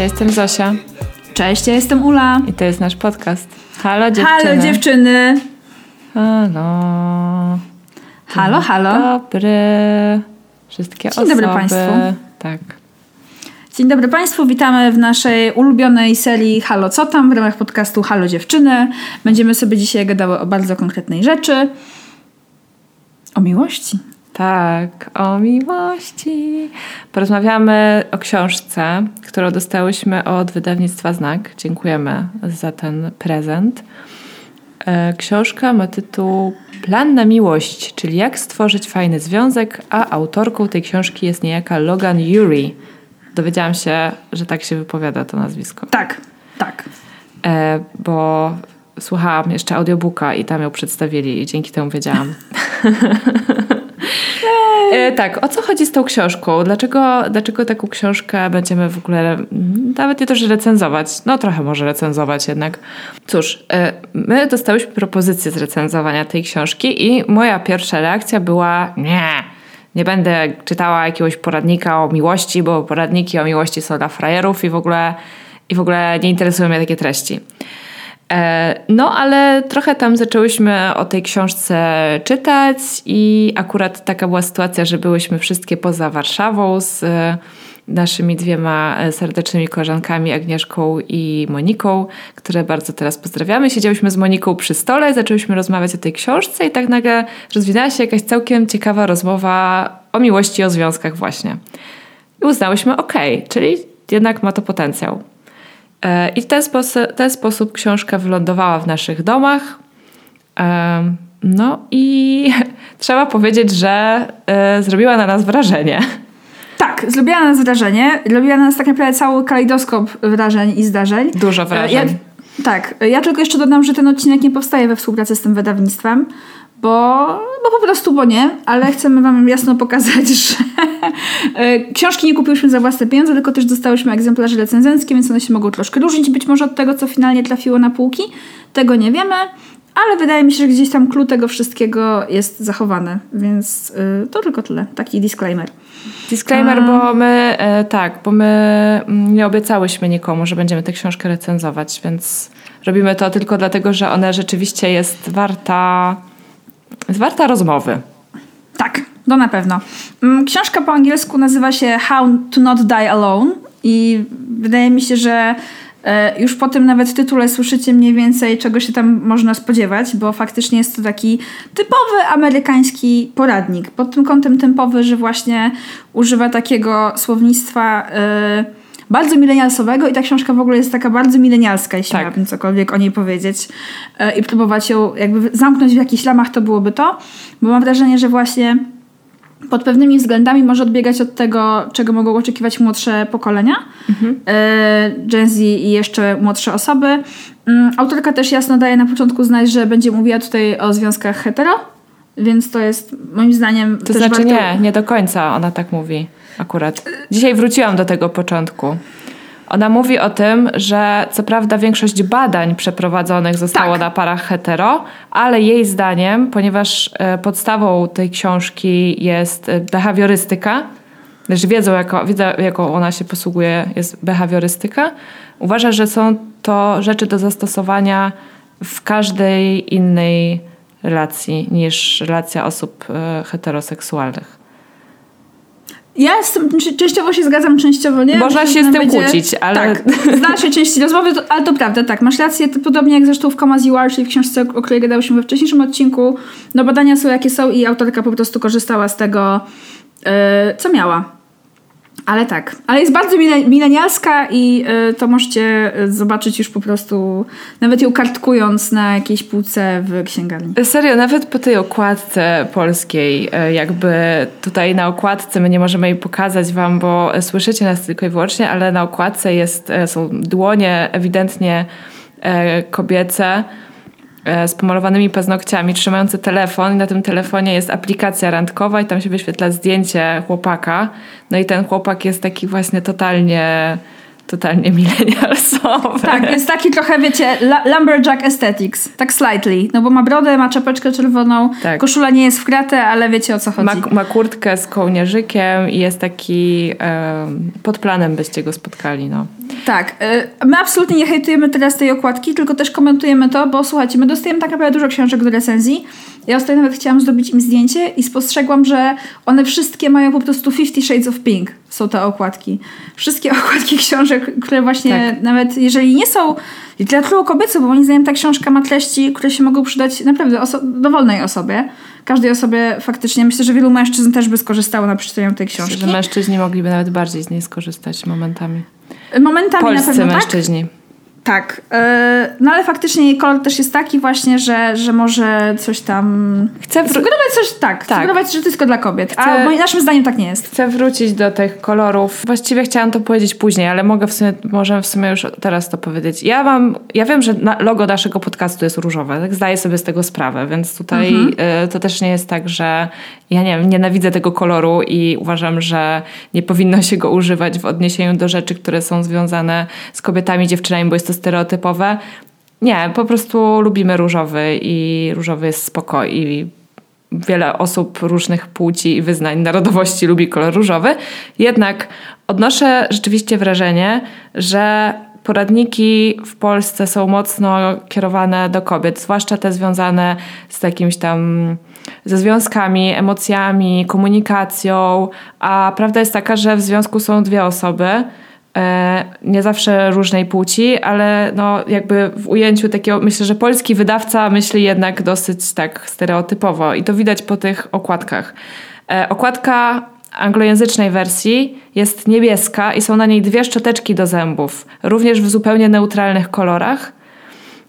Ja jestem Zosia Cześć, ja jestem Ula. i to jest nasz podcast. Halo dziewczyny. Halo dziewczyny. Halo. Halo, halo. Dobry. Wszystkie Dzień osoby. dobry państwu. Tak. Dzień dobry Państwu, witamy w naszej ulubionej serii Halo Co Tam w ramach podcastu Halo Dziewczyny. Będziemy sobie dzisiaj gadały o bardzo konkretnej rzeczy. O miłości. Tak, o miłości. Porozmawiamy o książce, którą dostałyśmy od wydawnictwa Znak. Dziękujemy za ten prezent. E, Książka ma tytuł Plan na miłość, czyli jak stworzyć fajny związek, a autorką tej książki jest niejaka Logan Yuri. Dowiedziałam się, że tak się wypowiada to nazwisko. Tak, tak. E, bo słuchałam jeszcze audiobooka i tam ją przedstawili i dzięki temu wiedziałam. e, tak, o co chodzi z tą książką? Dlaczego, dlaczego taką książkę będziemy w ogóle mm, nawet nie to, że recenzować, no trochę może recenzować jednak. Cóż, e, my dostałyśmy propozycję zrecenzowania tej książki i moja pierwsza reakcja była nie, nie będę czytała jakiegoś poradnika o miłości, bo poradniki o miłości są dla frajerów i w ogóle, i w ogóle nie interesują mnie takie treści. E, No, ale trochę tam zaczęłyśmy o tej książce czytać i akurat taka była sytuacja, że byłyśmy wszystkie poza Warszawą z e, naszymi dwiema e, serdecznymi koleżankami Agnieszką i Moniką, które bardzo teraz pozdrawiamy. Siedziałyśmy z Moniką przy stole, zaczęłyśmy rozmawiać o tej książce i tak nagle rozwinęła się jakaś całkiem ciekawa rozmowa o miłości o związkach właśnie. I uznałyśmy, okej, czyli jednak ma to potencjał. E, I w ten, sposób, ten sposób książka wylądowała w naszych domach. Em, No i trzeba powiedzieć, że e, zrobiła na nas wrażenie. Tak, zrobiła na nas wrażenie. Zrobiła na nas tak naprawdę cały kalejdoskop wrażeń i zdarzeń. Dużo wrażeń. Ja, tak, ja tylko jeszcze dodam, że ten odcinek nie powstaje we współpracy z tym wydawnictwem, bo, bo po prostu, bo nie, ale chcemy wam jasno pokazać, że e, książki nie kupiłyśmy za własne pieniądze, tylko też dostałyśmy egzemplarze recenzenckie, więc one się mogą troszkę różnić być może od tego, co finalnie trafiło na półki. Tego nie wiemy, ale wydaje mi się, że gdzieś tam clue tego wszystkiego jest zachowany, więc y, to tylko tyle. Taki disclaimer. Disclaimer, bo my e, tak, bo my mm, nie obiecałyśmy nikomu, że będziemy tę książkę recenzować, więc robimy to tylko dlatego, że ona rzeczywiście jest warta, jest warta rozmowy. Tak, to na pewno. Mm, Książka po angielsku nazywa się How to Not Die Alone i wydaje mi się, że e, już po tym nawet tytule słyszycie mniej więcej, czego się tam można spodziewać, bo faktycznie jest to taki typowy amerykański poradnik. Pod tym kątem typowy, że właśnie używa takiego słownictwa e, bardzo milenialsowego i ta książka w ogóle jest taka bardzo milenialska, jeśli Tak. miałabym cokolwiek o niej powiedzieć e, i próbować ją jakby zamknąć w jakichś ramach, to byłoby to, bo mam wrażenie, że właśnie pod pewnymi względami może odbiegać od tego, czego mogą oczekiwać młodsze pokolenia, e, Gen Z i jeszcze młodsze osoby. Mm, Autorka też jasno daje na początku znać, że będzie mówiła tutaj o związkach hetero, więc to jest moim zdaniem To znaczy warto... nie, nie do końca ona tak mówi akurat. Dzisiaj wróciłam do tego początku. Ona mówi o tym, że co prawda większość badań przeprowadzonych zostało Tak. na parach hetero, ale jej zdaniem, ponieważ e, podstawą tej książki jest e, behawiorystyka, znaczy wiedzą, jako, wiedzą jaką ona się posługuje, jest behawiorystyka, uważa, że są to rzeczy do zastosowania w każdej innej relacji niż relacja osób e, heteroseksualnych. Ja z czy- częściowo się zgadzam, częściowo nie. Można się z tym kłócić, ale- Tak, dalszej części rozmowy, to, ale to prawda, tak, masz rację, to podobnie jak zresztą w Come As You Are, czyli w książce, o której gadałyśmy we wcześniejszym odcinku, no badania są jakie są i autorka po prostu korzystała z tego, e, co miała. Ale tak, ale jest bardzo milenialska i y, to możecie y, zobaczyć już po prostu, nawet ją kartkując na jakiejś półce w księgarni. Serio, nawet po tej okładce polskiej, y, jakby tutaj na okładce, my nie możemy jej pokazać wam, bo słyszycie nas tylko i wyłącznie, ale na okładce jest, y, są dłonie ewidentnie y, kobiece, z pomalowanymi paznokciami, trzymający telefon i na tym telefonie jest aplikacja randkowa i tam się wyświetla zdjęcie chłopaka. No i ten chłopak jest taki właśnie totalnie totalnie milenialsowy. Tak, jest taki trochę, wiecie, lumberjack aesthetics. Tak slightly. No bo ma brodę, ma czapeczkę czerwoną, tak. koszula nie jest w kratę, ale wiecie o co chodzi. Ma, ma kurtkę z kołnierzykiem i jest taki um, pod planem byście go spotkali, no. Tak. Y, my absolutnie nie hejtujemy teraz tej okładki, tylko też komentujemy to, bo słuchajcie, my dostajemy tak naprawdę dużo książek do recenzji. Ja ostatnio nawet chciałam zrobić im zdjęcie i spostrzegłam, że one wszystkie mają po prostu Fifty Shades of Pink. Są te okładki. Wszystkie okładki książek, które właśnie tak. nawet jeżeli nie są literaturą kobiecą, bo moim zdaniem ta książka ma treści, które się mogą przydać naprawdę oso dowolnej osobie. Każdej osobie faktycznie. Myślę, że wielu mężczyzn też by skorzystało na przeczytaniu tej książki. Myślę, że mężczyźni mogliby nawet bardziej z niej skorzystać momentami. Momentami Polscy na pewno mężczyźni. Tak. Tak, e, no ale faktycznie kolor też jest taki właśnie, że, że może coś tam... Chcę sugerować coś, tak, tak. sugerować, że to tylko dla kobiet, chcę, a moim naszym zdaniem tak nie jest. Chcę wrócić do tych kolorów. Właściwie chciałam to powiedzieć później, ale mogę w sumie, może w sumie już teraz to powiedzieć. Ja mam, ja wiem, że logo naszego podcastu jest różowe, tak zdaję sobie z tego sprawę, więc tutaj mhm. E, to też nie jest tak, że ja nie wiem, nienawidzę tego koloru i uważam, że nie powinno się go używać w odniesieniu do rzeczy, które są związane z kobietami, dziewczynami, bo jest to stereotypowe. Nie, po prostu lubimy różowy i różowy jest spoko i wiele osób różnych płci i wyznań, narodowości lubi kolor różowy. Jednak odnoszę rzeczywiście wrażenie, że poradniki w Polsce są mocno kierowane do kobiet, zwłaszcza te związane z jakimś tam ze związkami, emocjami, komunikacją, a prawda jest taka, że w związku są dwie osoby, nie zawsze różnej płci, ale no jakby w ujęciu takiego, myślę, że polski wydawca myśli jednak dosyć tak stereotypowo i to widać po tych okładkach. E, okładka anglojęzycznej wersji jest niebieska i są na niej dwie szczoteczki do zębów, również w zupełnie neutralnych kolorach.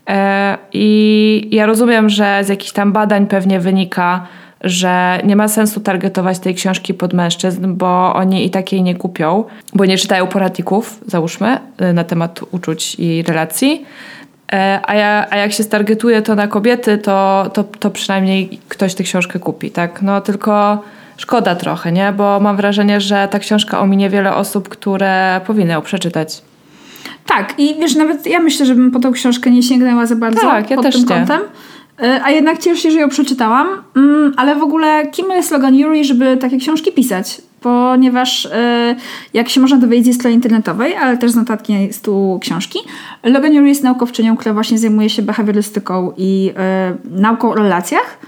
E, I ja rozumiem, że z jakichś tam badań pewnie wynika, że nie ma sensu targetować tej książki pod mężczyzn, bo oni i tak jej nie kupią, bo nie czytają poradników, załóżmy, e, na temat uczuć i relacji. E, a, ja, a jak się stargetuje to na kobiety, to, to, to przynajmniej ktoś tę książkę kupi, tak? No tylko szkoda trochę, nie? Bo mam wrażenie, że ta książka ominie wiele osób, które powinny ją przeczytać. Tak, i wiesz, nawet ja myślę, żebym po tą książkę nie sięgnęła za bardzo tak, ja pod też tym nie. kątem. E, a jednak cieszę się, że ją przeczytałam. Mm, ale w ogóle kim jest Logan Yuri, żeby takie książki pisać? Ponieważ e, jak się można dowiedzieć ze strony internetowej, ale też z notatki z tu książki, Logan Yuri jest naukowczynią, która właśnie zajmuje się behawiorystyką i e, nauką o relacjach.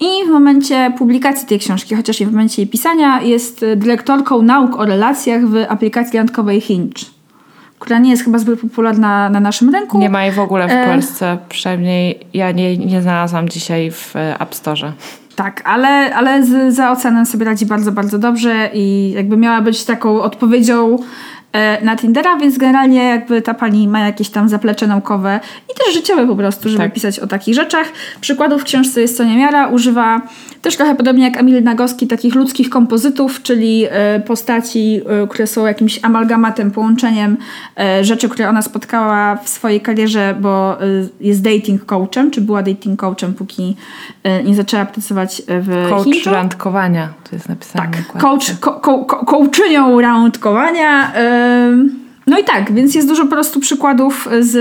I w momencie publikacji tej książki, chociaż i w momencie jej pisania, jest dyrektorką nauk o relacjach w aplikacji randkowej Hinge która nie jest chyba zbyt popularna na naszym rynku. Nie ma jej w ogóle w e... Polsce, przynajmniej ja nie, nie znalazłam dzisiaj w e, App Store. Tak, ale, ale z, za oceanem sobie radzi bardzo, bardzo dobrze i jakby miała być taką odpowiedzią na Tindera, więc generalnie jakby ta pani ma jakieś tam zaplecze naukowe i też życiowe po prostu, żeby tak. pisać o takich rzeczach. Przykładów w książce jest co niemiara. Używa też trochę podobnie jak Emil Nagoski takich ludzkich kompozytów, czyli e, postaci, e, które są jakimś amalgamatem, połączeniem rzeczy, które ona spotkała w swojej karierze, bo jest dating coachem, czy była dating coachem, póki nie zaczęła pracować w Coach Hinchu. randkowania, to jest napisane. Tak, coach, ko, ko, ko, coachynią randkowania. No i tak, więc jest dużo po prostu przykładów z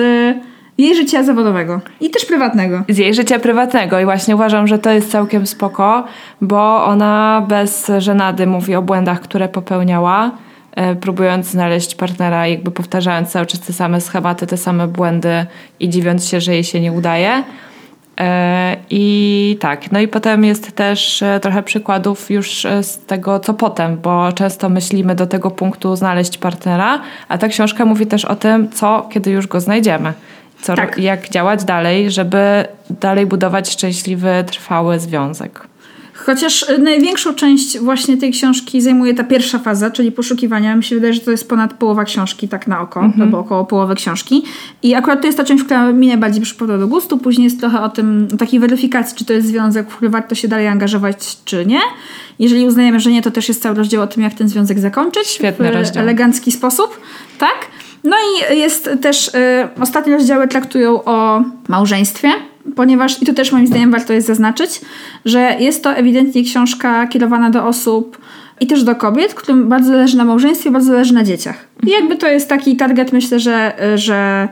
jej życia zawodowego i też prywatnego. Z jej życia prywatnego i właśnie uważam, że to jest całkiem spoko, bo ona bez żenady mówi o błędach, które popełniała, e, próbując znaleźć partnera, jakby powtarzając cały czas te same schematy, te same błędy i dziwiąc się, że jej się nie udaje. E, I tak, no i potem jest też e, trochę przykładów już e, z tego, co potem, bo często myślimy do tego punktu znaleźć partnera, a ta książka mówi też o tym, co, kiedy już go znajdziemy. Co, tak. Jak działać dalej, żeby dalej budować szczęśliwy, trwały związek. Chociaż y, największą część właśnie tej książki zajmuje ta pierwsza faza, czyli poszukiwania. Mi się wydaje, że to jest ponad połowa książki, tak na oko, mhm. albo około połowy książki. I akurat to jest ta część, która mi najbardziej przypadła do gustu. Później jest trochę o tym, o takiej weryfikacji, czy to jest związek, w który warto się dalej angażować, czy nie. Jeżeli uznajemy, że nie, to też jest cały rozdział o tym, jak ten związek zakończyć. Świetny w rozdział. elegancki sposób. Tak? No i jest też, y, ostatnie rozdziały traktują o małżeństwie, ponieważ, i to też moim zdaniem warto jest zaznaczyć, że jest to ewidentnie książka kierowana do osób i też do kobiet, którym bardzo zależy na małżeństwie, bardzo zależy na dzieciach. I jakby to jest taki target, myślę, że, że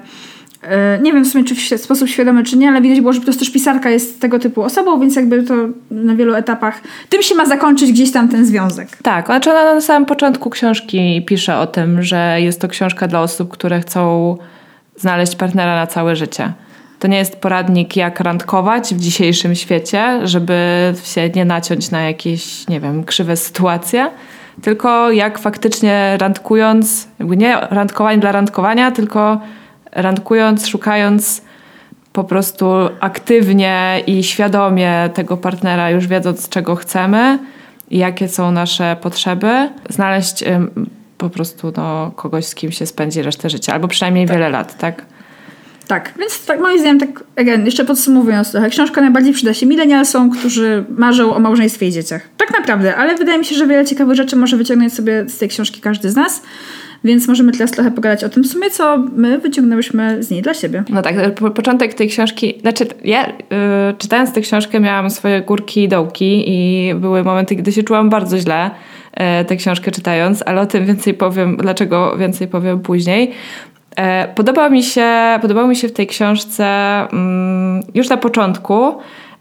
e, nie wiem w sumie, czy w sposób świadomy, czy nie, ale widać było, że po prostu też pisarka jest tego typu osobą, więc jakby to na wielu etapach tym się ma zakończyć gdzieś tam ten związek. Tak, znaczy ona na samym początku książki pisze o tym, że jest to książka dla osób, które chcą znaleźć partnera na całe życie. To nie jest poradnik, jak randkować w dzisiejszym świecie, żeby się nie naciąć na jakieś, nie wiem, krzywe sytuacje, tylko jak faktycznie randkując, jakby nie randkowanie dla randkowania, tylko randkując, szukając po prostu aktywnie i świadomie tego partnera, już wiedząc, czego chcemy i jakie są nasze potrzeby, znaleźć po prostu no, kogoś, z kim się spędzi resztę życia, albo przynajmniej tak. wiele lat, tak? Tak, więc tak moim zdaniem, tak again, jeszcze podsumowując trochę, książka najbardziej przyda się milenialsom, którzy marzą o małżeństwie i dzieciach. Tak naprawdę, ale wydaje mi się, że wiele ciekawych rzeczy może wyciągnąć sobie z tej książki każdy z nas. Więc możemy teraz trochę pogadać o tym w sumie, co my wyciągnęłyśmy z niej dla siebie. No tak, po, początek tej książki, znaczy ja yy, czytając tę książkę miałam swoje górki i dołki i były momenty, gdy się czułam bardzo źle yy, tę książkę czytając, ale o tym więcej powiem, dlaczego więcej powiem później. E, podoba mi się, podobało mi się w tej książce mm, już na początku,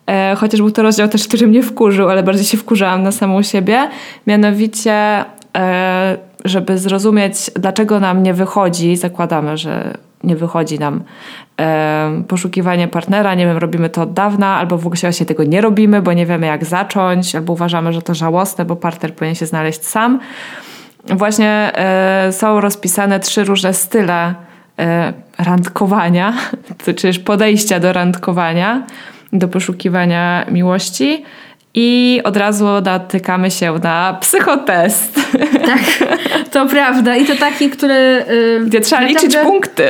e, chociaż był to rozdział też, który mnie wkurzył, ale bardziej się wkurzałam na samą siebie, mianowicie e, żeby zrozumieć, dlaczego nam nie wychodzi, zakładamy, że nie wychodzi nam poszukiwanie partnera, nie wiem, robimy to od dawna, albo w ogóle właśnie tego nie robimy, bo nie wiemy jak zacząć, albo uważamy, że to żałosne, bo partner powinien się znaleźć sam. Właśnie są rozpisane trzy różne style randkowania, czy też podejścia do randkowania, do poszukiwania miłości. I od razu natykamy się na psychotest. Tak, to prawda. I to taki, który. Yy, Gdzie trzeba naprawdę... liczyć punkty.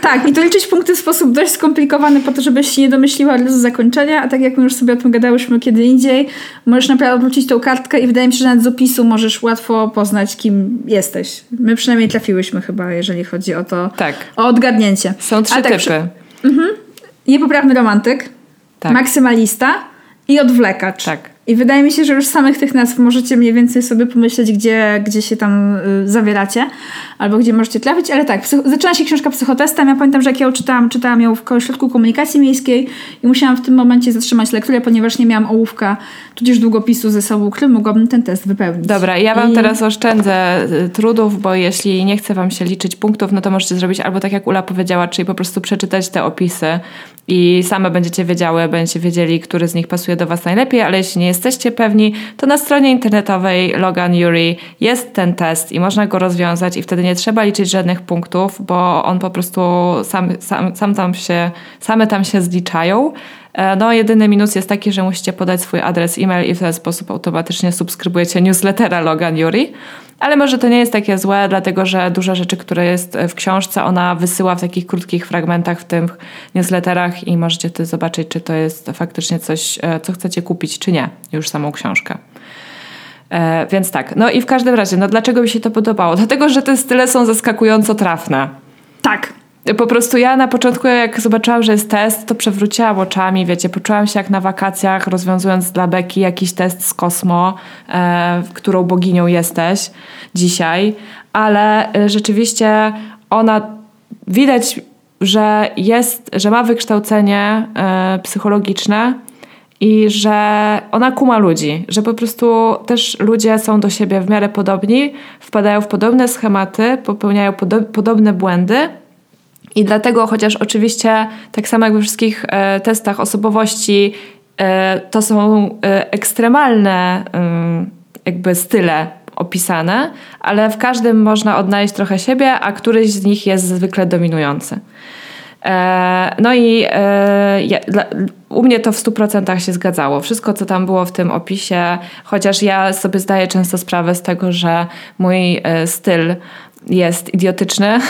Tak, i to liczyć punkty w sposób dość skomplikowany, po to, żebyś się nie domyśliła od razu zakończenia, a tak jak my już sobie o tym gadałyśmy kiedy indziej, możesz naprawdę odwrócić tą kartkę i wydaje mi się, że nawet z opisu możesz łatwo poznać, kim jesteś. My przynajmniej trafiłyśmy chyba, jeżeli chodzi o to, tak. o odgadnięcie. Są trzy tak, typy. Przy... Mhm. Niepoprawny romantyk, tak. maksymalista i odwlekacz. Tak. I wydaje mi się, że już samych tych nazw możecie mniej więcej sobie pomyśleć, gdzie, gdzie się tam y, zawieracie, albo gdzie możecie trafić, ale tak, zaczyna się książka psychotestem. Ja pamiętam, że jak ją czytałam, czytałam ją w środku komunikacji miejskiej i musiałam w tym momencie zatrzymać lekturę, ponieważ nie miałam ołówka, tudzież długopisu ze sobą, który mogłabym ten test wypełnić. Dobra, ja wam I... teraz oszczędzę y, trudów, bo jeśli nie chce wam się liczyć punktów, no to możecie zrobić albo tak jak Ula powiedziała, czyli po prostu przeczytać te opisy i same będziecie wiedziały, będziecie wiedzieli, który z nich pasuje do was najlepiej, ale jeśli nie jesteście pewni, to na stronie internetowej Logan Yuri jest ten test i można go rozwiązać i wtedy nie trzeba liczyć żadnych punktów, bo on po prostu sam, sam, sam tam się, same tam się zliczają. E, no, jedyny minus jest taki, że musicie podać swój adres e-mail i w ten sposób automatycznie subskrybujecie newslettera Logan Yuri. Ale może to nie jest takie złe, dlatego że dużo rzeczy, które jest w książce, ona wysyła w takich krótkich fragmentach w tych newsletterach i możecie wtedy zobaczyć, czy to jest faktycznie coś, e, co chcecie kupić, czy nie, już samą książkę. E, więc tak, no i w każdym razie, no dlaczego mi się to podobało? Dlatego, że te style są zaskakująco trafne. Tak, po prostu ja na początku, jak zobaczyłam, że jest test, to przewróciłam oczami, wiecie, poczułam się jak na wakacjach, rozwiązując dla Beki jakiś test z Kosmo, e, którą boginią jesteś dzisiaj, ale e, rzeczywiście ona widać, że jest, że ma wykształcenie e, psychologiczne i że ona kuma ludzi, że po prostu też ludzie są do siebie w miarę podobni, wpadają w podobne schematy, popełniają podo podobne błędy i dlatego, chociaż oczywiście tak samo jak we wszystkich e, testach osobowości, e, to są e, ekstremalne jakby style opisane, ale w każdym można odnaleźć trochę siebie, a któryś z nich jest zwykle dominujący. E, no i e, ja, dla, u mnie to w 100% się zgadzało. Wszystko, co tam było w tym opisie, chociaż ja sobie zdaję często sprawę z tego, że mój e, styl jest idiotyczny,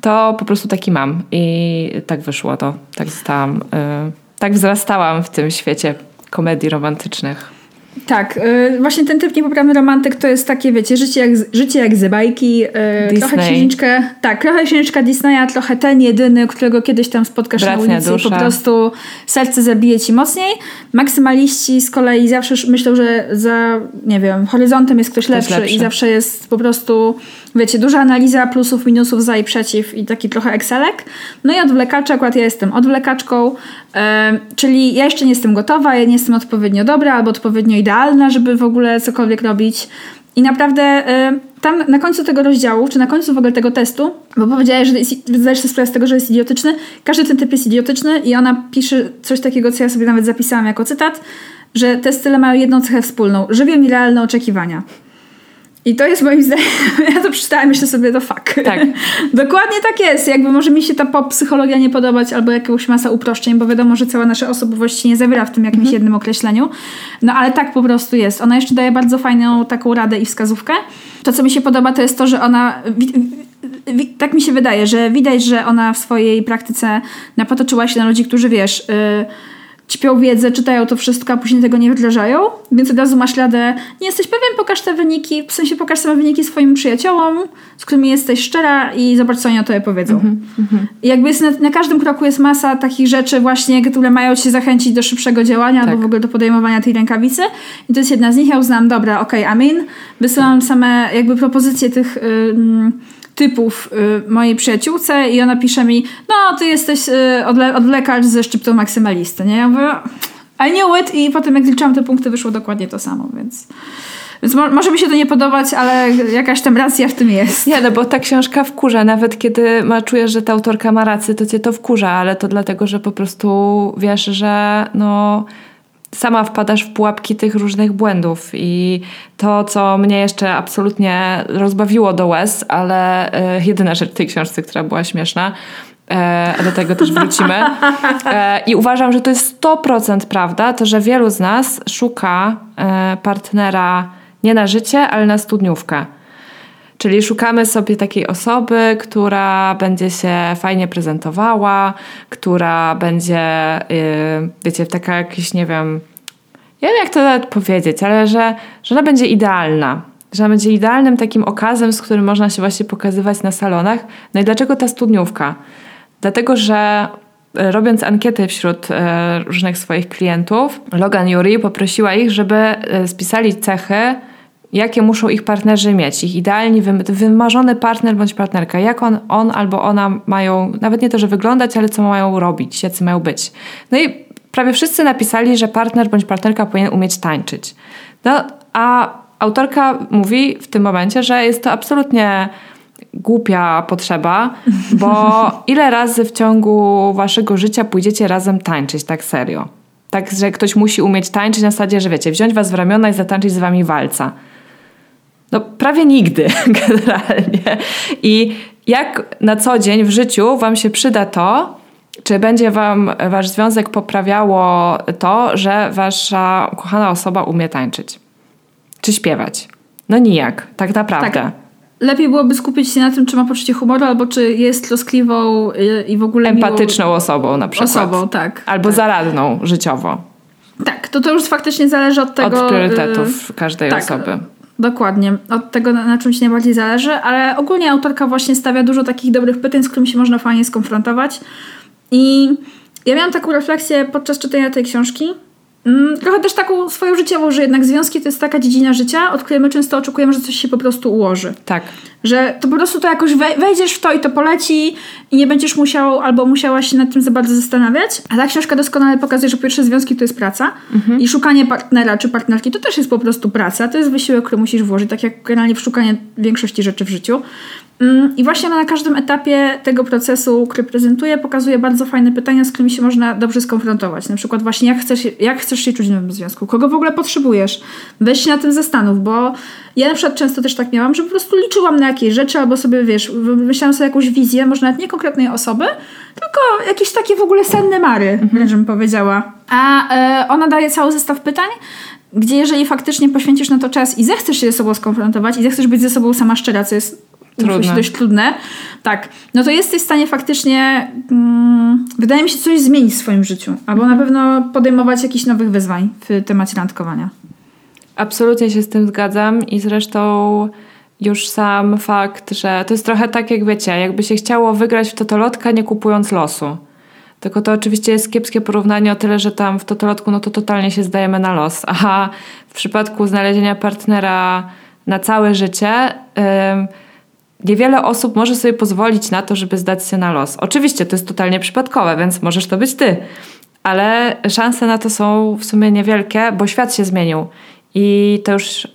to po prostu taki mam. I tak wyszło to. Tak zostałam, e, tak wzrastałam w tym świecie komedii romantycznych. Tak, y, właśnie ten typ niepoprawny romantyk to jest takie, wiecie, życie jak, życie jak z bajki, y, trochę księżniczkę, tak, trochę księżniczka Disneya, trochę ten jedyny, którego kiedyś tam spotkasz Bratnia na ulicy dusza. i po prostu serce zabije ci mocniej. Maksymaliści z kolei zawsze myślą, że za, nie wiem, horyzontem jest ktoś, ktoś lepszy, lepszy, i zawsze jest po prostu, wiecie, duża analiza plusów, minusów, za i przeciw i taki trochę Excelek. No i odwlekacze, akurat ja jestem odwlekaczką, czyli ja jeszcze nie jestem gotowa, ja nie jestem odpowiednio dobra albo odpowiednio idealna, żeby w ogóle cokolwiek robić. I naprawdę tam na końcu tego rozdziału, czy na końcu w ogóle tego testu, bo powiedziałeś, że zdajesz sobie sprawę z tego, że jest idiotyczny, każdy ten typ jest idiotyczny i ona pisze coś takiego, co ja sobie nawet zapisałam jako cytat, że te style mają jedną cechę wspólną. Żywią nierealne oczekiwania. I to jest moim zdaniem, ja to przeczytałam, myślę sobie, to fuck. Tak. Dokładnie tak jest. Jakby może mi się ta pop psychologia nie podobać albo jakaś masa uproszczeń, bo wiadomo, że cała nasza osobowość się nie zawiera w tym jakimś mm. jednym określeniu. No ale tak po prostu jest. Ona jeszcze daje bardzo fajną taką radę i wskazówkę. To, co mi się podoba, to jest to, że ona tak mi się wydaje, że widać, że ona w swojej praktyce napotoczyła się na ludzi, którzy wiesz, yy, ćpią wiedzę, czytają to wszystko, a później tego nie wdrażają, więc od razu masz radę, nie jesteś pewien, pokaż te wyniki, w sensie pokaż same wyniki swoim przyjaciołom, z którymi jesteś szczera i zobacz, co oni o tobie powiedzą. Mm -hmm. I jakby jest na, na, każdym kroku jest masa takich rzeczy właśnie, które mają cię zachęcić do szybszego działania, tak. albo w ogóle do podejmowania tej rękawicy. I to jest jedna z nich. Ja uznałam, dobra, okej, okay, amin. Wysyłam same jakby propozycje tych... Yy, typów y, mojej przyjaciółce i ona pisze mi, no ty jesteś y, odle odlekarz ze szczyptą maksymalisty, nie? Ja mówię, I knew it i potem jak liczyłam te punkty wyszło dokładnie to samo, więc... Więc mo może mi się to nie podobać, ale jakaś tam racja w tym jest. Nie, no bo ta książka wkurza. Nawet kiedy ma, czujesz, że ta autorka ma rację, to cię to wkurza, ale to dlatego, że po prostu wiesz, że no sama wpadasz w pułapki tych różnych błędów i to, co mnie jeszcze absolutnie rozbawiło do łez, ale y, jedyna rzecz w tej książce, która była śmieszna, e, do tego też wrócimy. E, I uważam, że to jest 100% prawda, to że wielu z nas szuka e, partnera nie na życie, ale na studniówkę. Czyli szukamy sobie takiej osoby, która będzie się fajnie prezentowała, która będzie, yy, wiecie, taka jakiś, nie wiem, nie wiem jak to nawet powiedzieć, ale że, że ona będzie idealna. Że ona będzie idealnym takim okazem, z którym można się właśnie pokazywać na salonach. No i dlaczego ta studniówka? Dlatego, że e, robiąc ankiety wśród e, różnych swoich klientów, Logan Yuri poprosiła ich, żeby spisali cechy, jakie muszą ich partnerzy mieć, ich idealnie wymarzony partner bądź partnerka, jak on, on albo ona mają, nawet nie to, że wyglądać, ale co mają robić, jacy mają być. No i prawie wszyscy napisali, że partner bądź partnerka powinien umieć tańczyć. No, a autorka mówi w tym momencie, że jest to absolutnie głupia potrzeba, bo ile razy w ciągu waszego życia pójdziecie razem tańczyć tak serio? Tak, że ktoś musi umieć tańczyć na zasadzie, że wiecie, wziąć was w ramiona i zatańczyć z wami walca. No prawie nigdy generalnie. I jak na co dzień w życiu wam się przyda to, czy będzie wam wasz związek poprawiało to, że wasza ukochana osoba umie tańczyć? Czy śpiewać? No nijak, tak naprawdę. Tak. Lepiej byłoby skupić się na tym, czy ma poczucie humoru, albo czy jest troskliwą i w ogóle. Empatyczną miło... osobą na przykład. Osobą, tak. Albo tak. zaradną życiowo. Tak, to to już faktycznie zależy od tego. Od priorytetów y, każdej tak, osoby. Dokładnie, od tego na, czym ci najbardziej zależy, ale ogólnie autorka właśnie stawia dużo takich dobrych pytań, z którymi się można fajnie skonfrontować. I ja miałam taką refleksję podczas czytania tej książki. Mm, trochę też taką swoją życiową, że jednak związki to jest taka dziedzina życia, od której my często oczekujemy, że coś się po prostu ułoży. Tak. Że to po prostu to jakoś wejdziesz w to i to poleci i nie będziesz musiał albo musiała się nad tym za bardzo zastanawiać. A ta książka doskonale pokazuje, że pierwsze związki to jest praca mhm. i szukanie partnera czy partnerki to też jest po prostu praca. To jest wysiłek, który musisz włożyć, tak jak generalnie w szukanie większości rzeczy w życiu. Mm, I właśnie ona na każdym etapie tego procesu, który prezentuje, pokazuje bardzo fajne pytania, z którymi się można dobrze skonfrontować. Na przykład właśnie jak chcesz, jak chcesz się czuć w nowym związku, kogo w ogóle potrzebujesz. Weź się na tym zastanów, bo ja na przykład często też tak miałam, że po prostu liczyłam na jakieś rzeczy albo sobie, wiesz, wymyślałam sobie jakąś wizję, może nawet nie konkretnej osoby, tylko jakieś takie w ogóle senne mary, mhm. żebym powiedziała. A e, ona daje cały zestaw pytań, gdzie jeżeli faktycznie poświęcisz na to czas i zechcesz się ze sobą skonfrontować i zechcesz być ze sobą sama szczera, co jest trudne. dość trudne, tak, no to jesteś w stanie faktycznie, mm, wydaje mi się, coś zmienić w swoim życiu, albo na pewno podejmować jakichś nowych wyzwań w temacie randkowania. Absolutnie się z tym zgadzam i zresztą już sam fakt, że to jest trochę tak, jak wiecie, jakby się chciało wygrać w totolotka nie kupując losu. Tylko to oczywiście jest kiepskie porównanie o tyle, że tam w totolotku no to totalnie się zdajemy na los. A w przypadku znalezienia partnera na całe życie niewiele osób może sobie pozwolić na to, żeby zdać się na los. Oczywiście to jest totalnie przypadkowe, więc możesz to być ty. Ale szanse na to są w sumie niewielkie, bo świat się zmienił. I to już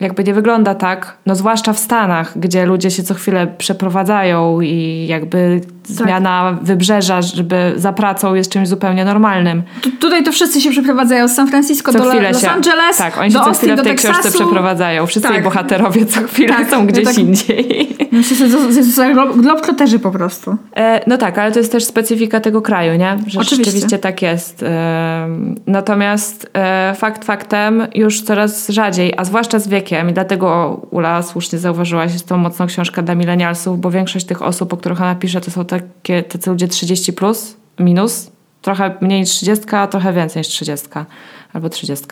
jakby nie wygląda tak, no zwłaszcza w Stanach, gdzie ludzie się co chwilę przeprowadzają i jakby tak. zmiana wybrzeża, żeby za pracą jest czymś zupełnie normalnym. Tu, tutaj to wszyscy się przeprowadzają z San Francisco co do Los się, Angeles, Tak, oni się co chwilę w tej Teksasu. książce przeprowadzają. Wszyscy tak. bohaterowie co chwilę tak, są gdzieś tak, indziej. Są globtroterzy po prostu. E, no tak, ale to jest też specyfika tego kraju, nie? Że Oczywiście. rzeczywiście tak jest. E, natomiast e, fakt faktem już coraz rzadziej, a zwłaszcza z wiekiem i dlatego Ula słusznie zauważyłaś, jest to mocno książka dla milenialsów, bo większość tych osób, o których ona pisze, to są te takie tacy ludzie 30 plus, minus, trochę mniej niż 30, a trochę więcej niż 30 albo 30.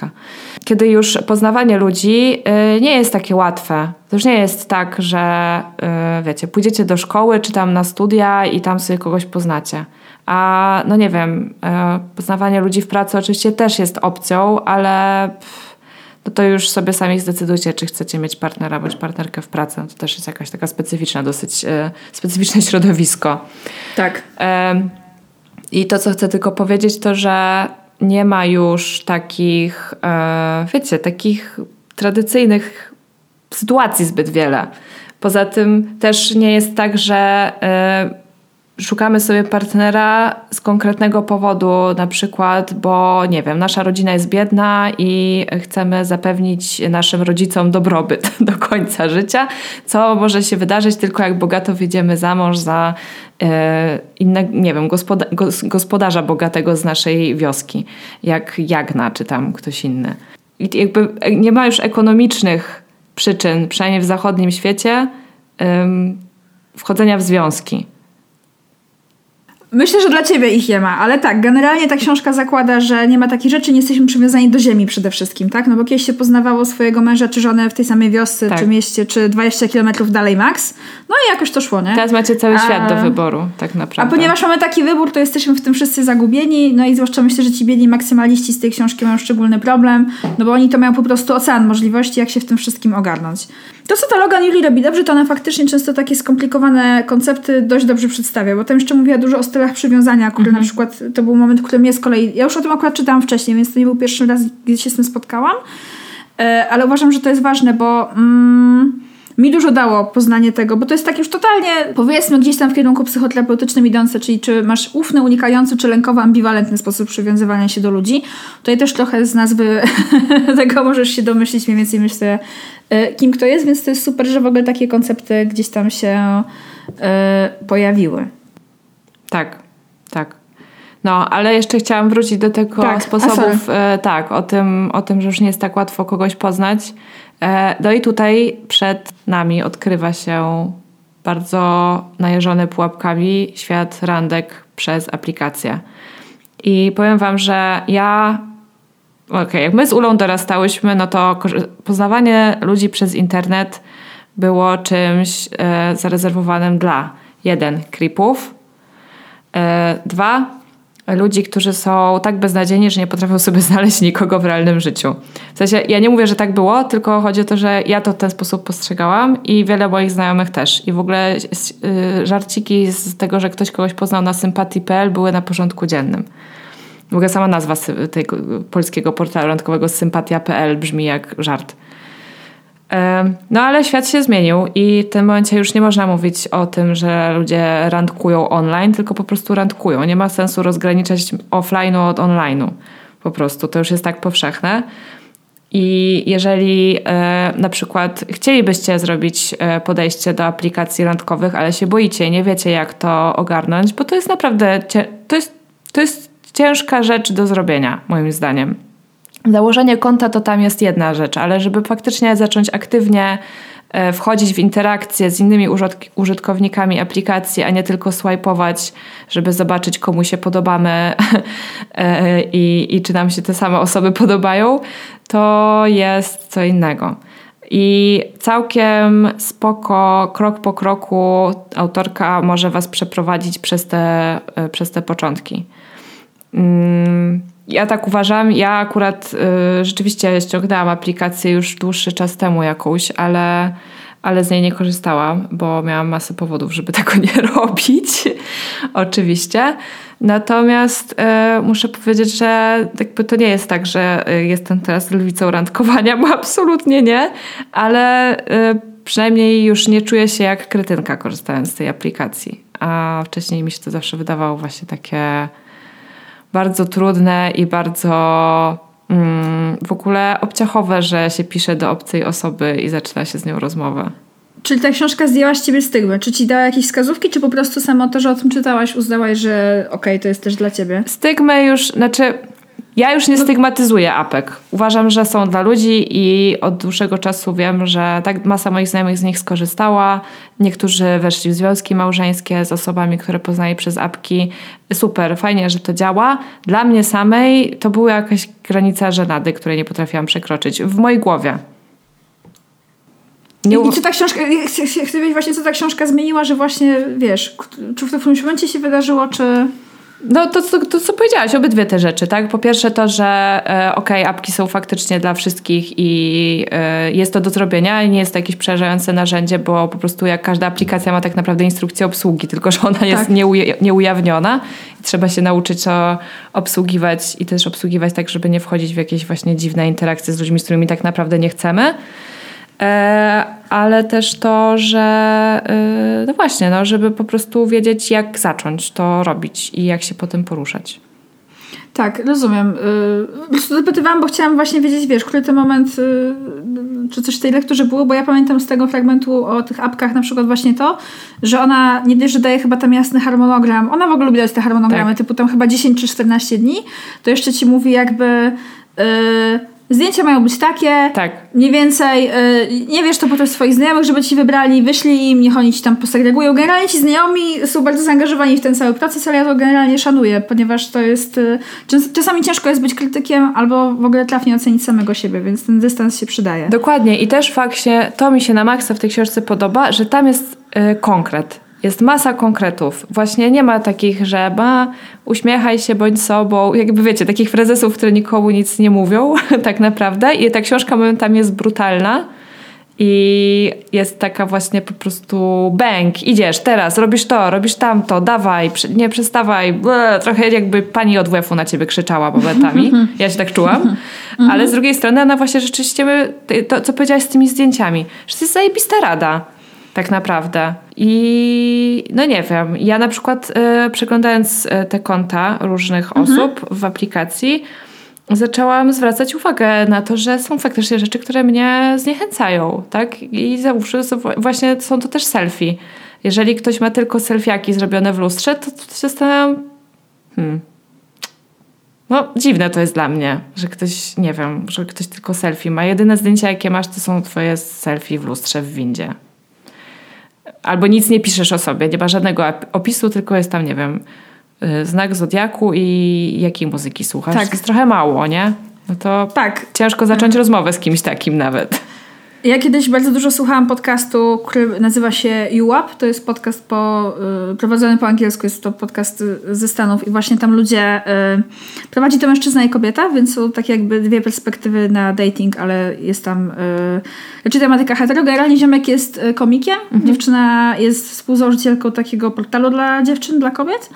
Kiedy już poznawanie ludzi yy, nie jest takie łatwe. To już nie jest tak, że yy, wiecie, pójdziecie do szkoły czy tam na studia i tam sobie kogoś poznacie. A no nie wiem, yy, poznawanie ludzi w pracy oczywiście też jest opcją, ale pff, no to już sobie sami zdecydujcie, czy chcecie mieć partnera bądź partnerkę w pracy. No to też jest jakaś taka specyficzna, dosyć e, specyficzne środowisko. Tak. E, I to, co chcę tylko powiedzieć, to, że nie ma już takich, e, wiecie, takich tradycyjnych sytuacji zbyt wiele. Poza tym też nie jest tak, że e, szukamy sobie partnera z konkretnego powodu, na przykład, bo nie wiem, nasza rodzina jest biedna i chcemy zapewnić naszym rodzicom dobrobyt do końca życia, co może się wydarzyć tylko jak bogato wyjdziemy za mąż za e, inne, nie wiem, gospoda gospodarza bogatego z naszej wioski, jak Jagna czy tam ktoś inny. I jakby nie ma już ekonomicznych przyczyn, przynajmniej w zachodnim świecie, wchodzenia w związki. Myślę, że dla ciebie ich nie ma, ale tak, generalnie ta książka zakłada, że nie ma takich rzeczy, nie jesteśmy przywiązani do ziemi przede wszystkim, tak? No bo kiedyś się poznawało swojego męża czy żonę w tej samej wiosce, tak. czy mieście, czy 20 kilometrów dalej max. No i jakoś to szło, nie? Teraz macie cały a... świat do wyboru, tak naprawdę. A ponieważ mamy taki wybór, to jesteśmy w tym wszyscy zagubieni, no i zwłaszcza myślę, że ci biedni maksymaliści z tej książki mają szczególny problem, no bo oni to mają po prostu ocean możliwości, jak się w tym wszystkim ogarnąć. To, co ta Logan Julie robi dobrze, to ona faktycznie często takie skomplikowane koncepty dość dobrze przedstawia, bo tam jeszcze mówiła dużo o stylach przywiązania, które mm -hmm. na przykład, to był moment, w którym ja z kolei, ja już o tym akurat czytałam wcześniej, więc to nie był pierwszy raz, gdzie się z tym spotkałam, e, ale uważam, że to jest ważne, bo... Mm, mi dużo dało poznanie tego, bo to jest tak już totalnie, powiedzmy, gdzieś tam w kierunku psychoterapeutycznym idące, czyli czy masz ufny, unikający, czy lękowo ambiwalentny sposób przywiązywania się do ludzi. Tutaj też trochę z nazwy tego możesz się domyślić mniej więcej, myślę, e, kim kto jest, więc to jest super, że w ogóle takie koncepty gdzieś tam się y, pojawiły. Tak, tak. No, ale jeszcze chciałam wrócić do tego tak, sposobów, e, tak, o tym, o tym, że już nie jest tak łatwo kogoś poznać. E, no i tutaj przed nami odkrywa się bardzo najeżony pułapkami świat randek przez aplikację. I powiem Wam, że ja okej, okay, jak my z Ulą dorastałyśmy, no to poznawanie ludzi przez internet było czymś e, zarezerwowanym dla jeden, creepów, e, dwa, ludzi, którzy są tak beznadziejni, że nie potrafią sobie znaleźć nikogo w realnym życiu. W sensie, ja nie mówię, że tak było, tylko chodzi o to, że ja to w ten sposób postrzegałam i wiele moich znajomych też. I w ogóle yy, żarciki z tego, że ktoś kogoś poznał na sympatii.pl były na porządku dziennym. W ogóle sama nazwa tego polskiego portalu randkowego sympatia.pl brzmi jak żart. No ale świat się zmienił i w tym momencie już nie można mówić o tym, że ludzie randkują online, tylko po prostu randkują. Nie ma sensu rozgraniczać offline'u od online'u. Po prostu to już jest tak powszechne. I jeżeli e, na przykład chcielibyście zrobić e, podejście do aplikacji randkowych, ale się boicie, nie wiecie jak to ogarnąć, bo to jest naprawdę to jest, to jest ciężka rzecz do zrobienia, moim zdaniem. Założenie konta to tam jest jedna rzecz, ale żeby faktycznie zacząć aktywnie e, wchodzić w interakcję z innymi użytkownikami aplikacji, a nie tylko swajpować, żeby zobaczyć, komu się podobamy e, i, i czy nam się te same osoby podobają, to jest co innego. I całkiem spoko, krok po kroku autorka może Was przeprowadzić przez te, e, przez te początki. Mm ja tak uważam. Ja akurat y, rzeczywiście ściągnęłam aplikację już dłuższy czas temu jakąś, ale, ale z niej nie korzystałam, bo miałam masę powodów, żeby tego nie robić. Oczywiście. Natomiast y, muszę powiedzieć, że jakby to nie jest tak, że y, jestem teraz lwicą randkowania, bo absolutnie nie, ale y, przynajmniej już nie czuję się jak kretynka korzystając z tej aplikacji. A wcześniej mi się to zawsze wydawało właśnie takie bardzo trudne i bardzo mm, w ogóle obciachowe, że się pisze do obcej osoby i zaczyna się z nią rozmowę. Czyli ta książka zdjęła z ciebie stygmę? Czy ci dała jakieś wskazówki, czy po prostu samo to, że o tym czytałaś, uznałaś, że okej, okay, to jest też dla ciebie? Stygmę już, znaczy ja już nie stygmatyzuję apek. Uważam, że są dla ludzi i od dłuższego czasu wiem, że tak masa moich znajomych z nich skorzystała. Niektórzy weszli w związki małżeńskie z osobami, które poznali przez apki. Super, fajnie, że to działa. Dla mnie samej to była jakaś granica żenady, której nie potrafiłam przekroczyć. W mojej głowie. Nie I, co ta książka, chcę, wiedzieć właśnie, co ta książka zmieniła, że właśnie, wiesz, czy w tym momencie się wydarzyło, czy... No to, to, to, co powiedziałaś, obydwie te rzeczy, tak? Po pierwsze to, że e, okej, okay, apki są faktycznie dla wszystkich i e, jest to do zrobienia i nie jest to jakieś przerażające narzędzie, bo po prostu jak każda aplikacja ma tak naprawdę instrukcję obsługi, tylko że ona jest tak. nieuja nieujawniona i trzeba się nauczyć to obsługiwać i też obsługiwać tak, żeby nie wchodzić w jakieś właśnie dziwne interakcje z ludźmi, z którymi tak naprawdę nie chcemy. E, ale też to, że e, no właśnie, no, żeby po prostu wiedzieć, jak zacząć to robić i jak się potem poruszać. Tak, rozumiem. Y, zapytywałam, bo chciałam właśnie wiedzieć, wiesz, który ten moment, y, czy coś w tej lekturze było, bo ja pamiętam z tego fragmentu o tych apkach na przykład właśnie to, że ona nie dość, że daje chyba tam jasny harmonogram, ona w ogóle lubi dać te harmonogramy, tak. typu tam chyba 10 czy 14 dni, to jeszcze ci mówi jakby... Yy, Zdjęcia mają być takie, tak. mniej więcej, yy, nie wiesz to potem swoich znajomych, żeby ci wybrali, wyszli im, niech oni ci tam posegregują. Generalnie ci znajomi są bardzo zaangażowani w ten cały proces, ale ja to generalnie szanuję, ponieważ to jest, yy, czasami ciężko jest być krytykiem albo w ogóle trafnie ocenić samego siebie, więc ten dystans się przydaje. Dokładnie i też fakt się, to mi się na maksa w tej książce podoba, że tam jest yy, konkret jest masa konkretów. Właśnie nie ma takich, że ma uśmiechaj się, bądź sobą. Jakby wiecie, takich frezesów, które nikomu nic nie mówią tak naprawdę. I ta książka momentami jest brutalna. I jest taka właśnie po prostu bęk, idziesz teraz, robisz to, robisz tamto, dawaj, nie przestawaj. Ble, trochę jakby pani od WF-u na ciebie krzyczała momentami. Ja się tak czułam. Ale z drugiej strony ona właśnie rzeczywiście, to co powiedziałaś z tymi zdjęciami, że to jest zajebista rada tak naprawdę. I no nie wiem, ja na przykład y, przeglądając y, te konta różnych mhm. osób w aplikacji, zaczęłam zwracać uwagę na to, że są faktycznie rzeczy, które mnie zniechęcają, tak? I załóżmy, właśnie są to też selfie. Jeżeli ktoś ma tylko selfiaki zrobione w lustrze, to, to się zastanawiam, hmm, no, dziwne to jest dla mnie, że ktoś, nie wiem, że ktoś tylko selfie ma. Jedyne zdjęcia, jakie masz, to są twoje selfie w lustrze w windzie. Albo nic nie piszesz o sobie, nie ma żadnego opisu, tylko jest tam, nie wiem, y, znak zodiaku i jakiej muzyki słuchasz. Tak. Jest trochę mało, nie? No to tak. ciężko zacząć mhm. rozmowę z kimś takim nawet. Ja kiedyś bardzo dużo słuchałam podcastu, który nazywa się UAP. To jest podcast po, y, prowadzony po angielsku, jest to podcast ze Stanów i właśnie tam ludzie y, prowadzi to mężczyzna i kobieta, więc są takie jakby dwie perspektywy na dating, ale jest tam y, znaczy tematyka hetero. Generalnie ziomek jest y, komikiem, mhm. dziewczyna jest współzałożycielką takiego portalu dla dziewczyn, dla kobiet.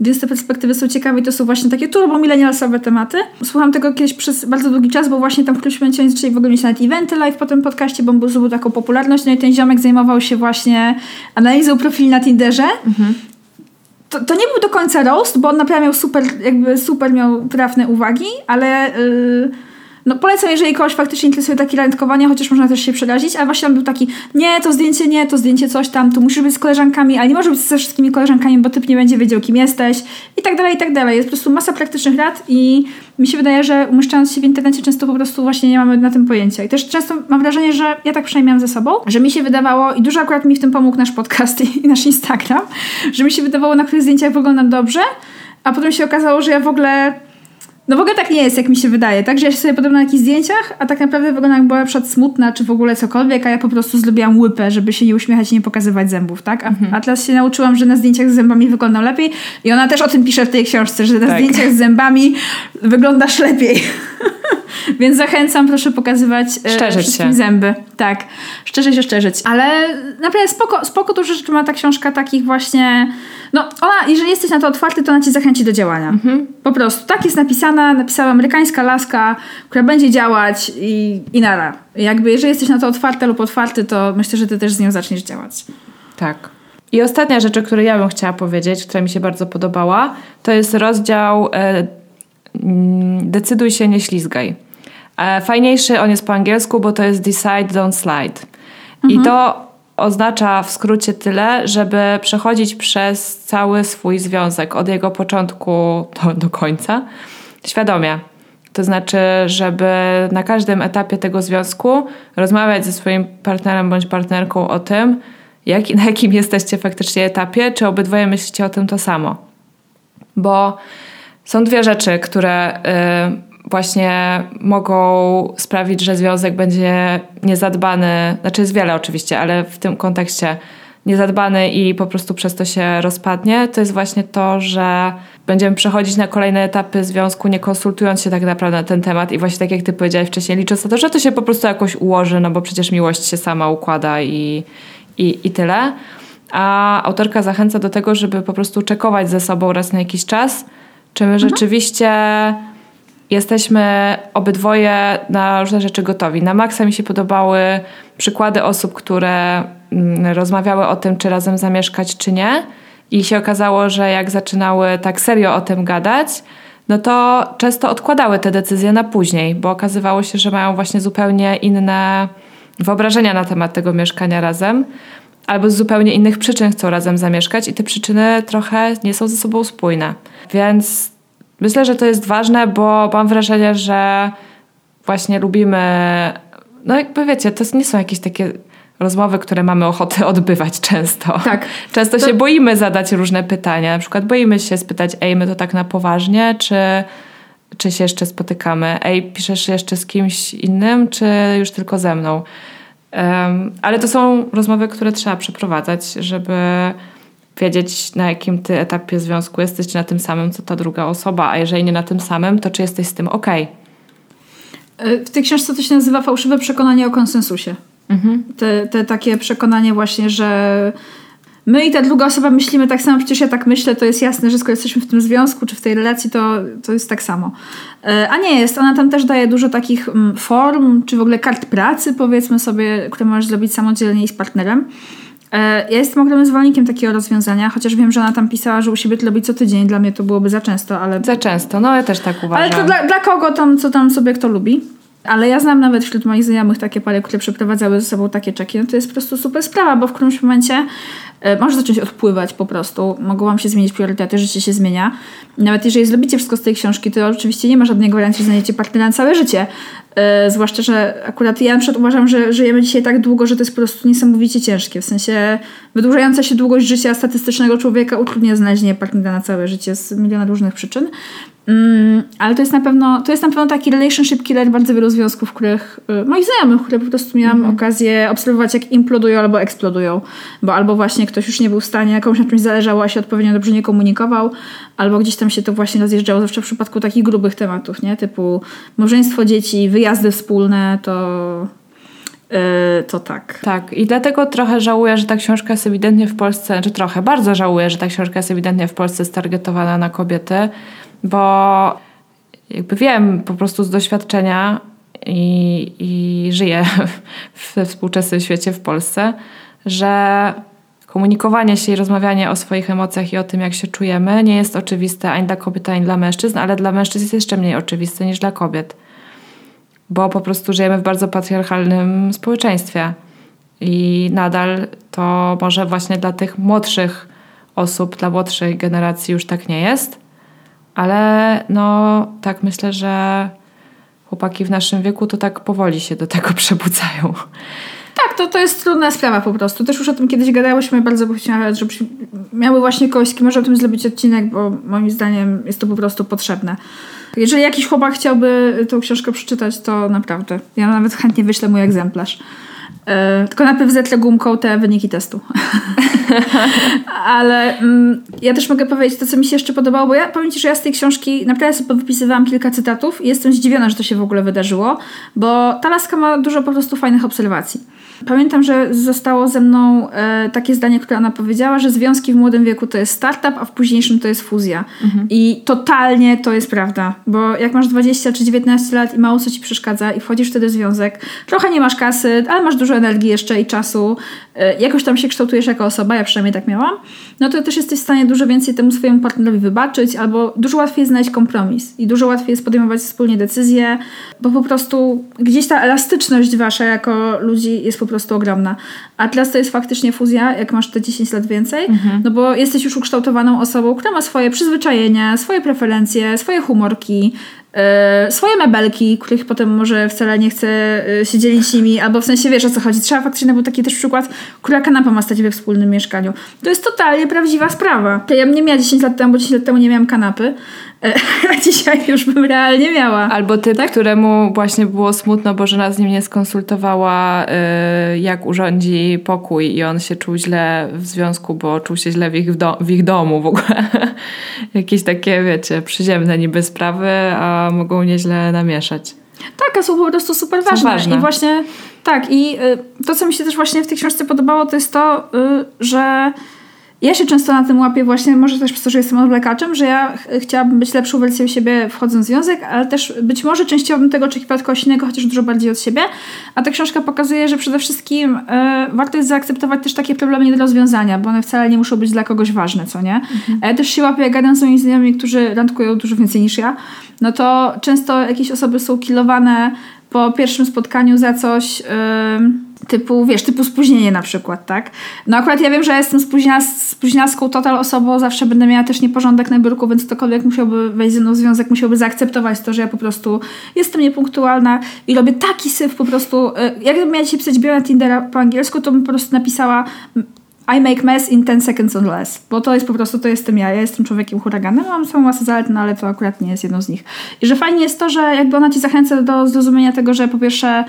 Więc te perspektywy są ciekawe i to są właśnie takie turbo milenialsowe tematy. Słucham tego kiedyś przez bardzo długi czas, bo właśnie tam w którymś momencie oni zaczęli w ogóle mieć nawet eventy live po tym podcaście, bo był zdobył taką popularność, no i ten ziomek zajmował się właśnie analizą profili na Tinderze. Mhm. To, to, nie był do końca roast, bo on naprawdę miał super, jakby super miał trafne uwagi, ale... Yy, no polecam, jeżeli kogoś faktycznie interesuje takie randkowanie, chociaż można też się przerazić, ale właśnie on był taki, nie, to zdjęcie nie, to zdjęcie coś tam, tu musisz być z koleżankami, ale nie może być ze wszystkimi koleżankami, bo typ nie będzie wiedział, kim jesteś i tak dalej, i tak dalej. Jest po prostu masa praktycznych rad i mi się wydaje, że umieszczając się w internecie często po prostu właśnie nie mamy na tym pojęcia. I też często mam wrażenie, że ja tak przynajmniej ze sobą, że mi się wydawało, i dużo akurat mi w tym pomógł nasz podcast i nasz Instagram, że mi się wydawało, na których zdjęciach wyglądam dobrze, a potem się okazało, że ja w ogóle no w ogóle tak nie jest, jak mi się wydaje, tak? Że ja się sobie podobno na jakichś zdjęciach, a tak naprawdę wygląda jak była na przykład smutna, czy w ogóle cokolwiek, a ja po prostu zrobiłam łypę, żeby się nie uśmiechać i nie pokazywać zębów, tak? A, mhm. teraz się nauczyłam, że na zdjęciach z zębami wyglądam lepiej i ona też o tym pisze w tej książce, że na tak. zdjęciach z zębami wyglądasz lepiej. Więc zachęcam, proszę pokazywać e, wszystkim się. zęby. Tak, szczerze się szczerzyć. Ale naprawdę spoko, spoko dużo rzeczy ma ta książka takich właśnie... No ona, jeżeli jesteś na to otwarty, to ona cię zachęci do działania. Mhm. Po prostu. Tak jest napisana, napisała amerykańska laska, która będzie działać i, i nara. Jakby jeżeli jesteś na to otwarty lub otwarty, to myślę, że ty też z nią zaczniesz działać. Tak. I ostatnia rzecz, o której ja bym chciała powiedzieć, która mi się bardzo podobała, to jest rozdział e, mm, Decyduj się, nie ślizgaj. E, fajniejszy on jest po angielsku, bo to jest Decide, Don't Slide. Mhm. I to oznacza w skrócie tyle, żeby przechodzić przez cały swój związek od jego początku do, do końca świadomie. To znaczy, żeby na każdym etapie tego związku rozmawiać ze swoim partnerem bądź partnerką o tym, jak, na jakim jesteście faktycznie etapie, czy obydwoje myślicie o tym to samo. Bo są dwie rzeczy, które y, właśnie mogą sprawić, że związek będzie niezadbany. Znaczy jest wiele oczywiście, ale w tym kontekście niezadbany i po prostu przez to się rozpadnie, to jest właśnie to, że będziemy przechodzić na kolejne etapy związku, nie konsultując się tak naprawdę na ten temat i właśnie tak jak ty powiedziałeś wcześniej, licząc na to, że to się po prostu jakoś ułoży, no bo przecież miłość się sama układa i, i, i tyle. A autorka zachęca do tego, żeby po prostu czekować ze sobą raz na jakiś czas, czy my mhm. rzeczywiście jesteśmy obydwoje na różne rzeczy gotowi. Na maksa mi się podobały przykłady osób, które mm, rozmawiały o tym, czy razem zamieszkać, czy nie. I się okazało, że jak zaczynały tak serio o tym gadać, no to często odkładały te decyzje na później, bo okazywało się, że mają właśnie zupełnie inne wyobrażenia na temat tego mieszkania razem, albo z zupełnie innych przyczyn chcą razem zamieszkać i te przyczyny trochę nie są ze sobą spójne. Więc Myślę, że to jest ważne, bo mam wrażenie, że właśnie lubimy. No, jakby wiecie, to nie są jakieś takie rozmowy, które mamy ochotę odbywać często. Tak. Często to... się boimy zadać różne pytania. Na przykład boimy się spytać, ej, my to tak na poważnie, czy, czy się jeszcze spotykamy? Ej, piszesz jeszcze z kimś innym, czy już tylko ze mną? Um, ale to są rozmowy, które trzeba przeprowadzać, żeby wiedzieć, na jakim ty etapie związku jesteś, czy na tym samym, co ta druga osoba, a jeżeli nie na tym samym, to czy jesteś z tym ok. W tej książce to się nazywa fałszywe przekonanie o konsensusie. Mhm. Te, te takie przekonanie właśnie, że my i ta druga osoba myślimy tak samo, przecież ja tak myślę, to jest jasne, że skoro jesteśmy w tym związku czy w tej relacji, to, to jest tak samo. E, a nie jest. Ona tam też daje dużo takich mm, form, czy w ogóle kart pracy, powiedzmy sobie, które możesz zrobić samodzielnie i z partnerem. E, ja jestem ogromnym zwolennikiem takiego rozwiązania, chociaż wiem, że ona tam pisała, że u siebie to robi co tydzień. Dla mnie to byłoby za często, ale... Za często, no ja też tak uważam. Ale to dla, dla kogo tam, co tam sobie kto lubi. Ale ja znam nawet wśród moich znajomych takie pary, które przeprowadzały ze sobą takie czeki. No to jest po prostu super sprawa, bo w którymś momencie e, może zacząć odpływać po prostu. Mogą wam się zmienić priorytety, życie się zmienia. Nawet jeżeli zrobicie wszystko z tej książki, to oczywiście nie ma żadnej gwarancji, że znajdziecie partnera na całe życie. Yy, zwłaszcza, że akurat ja na przykład uważam, że żyjemy dzisiaj tak długo, że to jest po prostu niesamowicie ciężkie. W sensie wydłużająca się długość życia statystycznego człowieka utrudnia znalezienie partnera na całe życie z miliona różnych przyczyn. Mm, ale to jest na pewno to jest na pewno taki relationship killer bardzo wielu związków, których y, moich znajomych, które po prostu miałam mm -hmm. okazję obserwować, jak implodują albo eksplodują, bo albo właśnie ktoś już nie był w stanie, komuś na czymś zależało, a się odpowiednio dobrze nie komunikował, albo gdzieś tam się to właśnie rozjeżdżało, zawsze w przypadku takich grubych tematów, nie? Typu małżeństwo, dzieci, wyjazdy wspólne, to Yy, to tak. Tak, i dlatego trochę żałuję, że ta książka jest ewidentnie w Polsce, czy trochę, bardzo żałuję, że ta książka jest ewidentnie w Polsce stargetowana na kobiety, bo jakby wiem po prostu z doświadczenia i, i żyję we współczesnym świecie w Polsce, że komunikowanie się i rozmawianie o swoich emocjach i o tym, jak się czujemy, nie jest oczywiste ani dla kobiet, ani dla mężczyzn, ale dla mężczyzn jest jeszcze mniej oczywiste niż dla kobiet. Bo po prostu żyjemy w bardzo patriarchalnym społeczeństwie. I nadal to może właśnie dla tych młodszych osób, dla młodszej generacji już tak nie jest. Ale no, tak myślę, że chłopaki w naszym wieku to tak powoli się do tego przebudzają. Tak, to, to jest trudna sprawa po prostu. Też już o tym kiedyś gadałyśmy, bardzo bym chciała, żebyśmy miały właśnie kogoś, kim może o tym zrobić odcinek, bo moim zdaniem jest to po prostu potrzebne. Jeżeli jakiś chłopak chciałby tą książkę przeczytać, to naprawdę. Ja nawet chętnie wyślę mój egzemplarz. Yy, tylko najpierw zetrę gumką te wyniki testu. Ale mm, ja też mogę powiedzieć to, co mi się jeszcze podobało, bo ja powiem Ci, że ja z tej książki naprawdę sobie wypisywałam kilka cytatów i jestem zdziwiona, że to się w ogóle wydarzyło, bo ta laska ma dużo po prostu fajnych obserwacji. Pamiętam, że zostało ze mną e, takie zdanie, które ona powiedziała, że związki w młodym wieku to jest startup, a w późniejszym to jest fuzja. Mhm. I totalnie to jest prawda, bo jak masz 20 czy 19 lat i mało co ci przeszkadza i wchodzisz wtedy w związek, trochę nie masz kasy, ale masz dużo energii jeszcze i czasu, e, jakoś tam się kształtujesz jako osoba, ja przynajmniej tak miałam, no to też jesteś w stanie dużo więcej temu swojemu partnerowi wybaczyć, albo dużo łatwiej znaleźć kompromis i dużo łatwiej jest podejmować wspólnie decyzje, bo po prostu gdzieś ta elastyczność wasza jako ludzi jest po prostu ogromna. A teraz to jest faktycznie fuzja, jak masz te 10 lat więcej, mhm. no bo jesteś już ukształtowaną osobą, która ma swoje przyzwyczajenia, swoje preferencje, swoje humorki, yy, swoje mebelki, których potem może wcale nie chce yy, się dzielić nimi, albo w sensie wiesz o co chodzi. Trzeba faktycznie, był taki też przykład, która kanapa ma stać we wspólnym mieszkaniu. To jest totalnie prawdziwa sprawa. To ja nie miała 10 lat temu, bo 10 lat temu nie miałam kanapy, dzisiaj już bym realnie miała. Albo ty, tak? któremu właśnie było smutno, bo żona z nim nie skonsultowała, yy, jak urządzi pokój i on się czuł źle w związku, bo czuł się źle w ich, do, w ich domu w ogóle. Jakieś takie, wiecie, przyziemne niby sprawy, a mogą nieźle namieszać. Tak, a są po prostu super ważne. ważne. I właśnie tak, i y, to, co mi się też właśnie w tej książce podobało, to jest to, y, że ja się często na tym łapię właśnie, może też przez to, że jestem odwlekaczem, że ja ch chciałabym być lepszą wersją siebie wchodząc w związek, ale też być może częściowo bym tego oczekiwała kogoś innego, chociaż dużo bardziej od siebie. A ta książka pokazuje, że przede wszystkim y, warto jest zaakceptować też takie problemy nie do rozwiązania, bo one wcale nie muszą być dla kogoś ważne, co nie? Mhm. Ja też się łapię, jak gadam z moimi znajomymi, którzy randkują dużo więcej niż ja, no to często jakieś osoby są kilowane po pierwszym spotkaniu za coś... Y, typu, wiesz, typu spóźnienie na przykład, tak? No akurat ja wiem, że jestem spóźniona, spóźniaską total osobą, zawsze będę miała też nieporządek na biurku, więc ktokolwiek musiałby wejść ze mną w związek, musiałby zaakceptować to, że ja po prostu jestem niepunktualna i robię taki syf po prostu. Y, jakbym miała dzisiaj pisać bio Tindera po angielsku, to bym po prostu napisała I make mess in 10 seconds or less. Bo to jest po prostu, to jestem ja. Ja jestem człowiekiem huraganem, mam samą masę zalet, no ale to akurat nie jest jedną z nich. I że fajnie jest to, że jakby ona ci zachęca do zrozumienia tego, że po pierwsze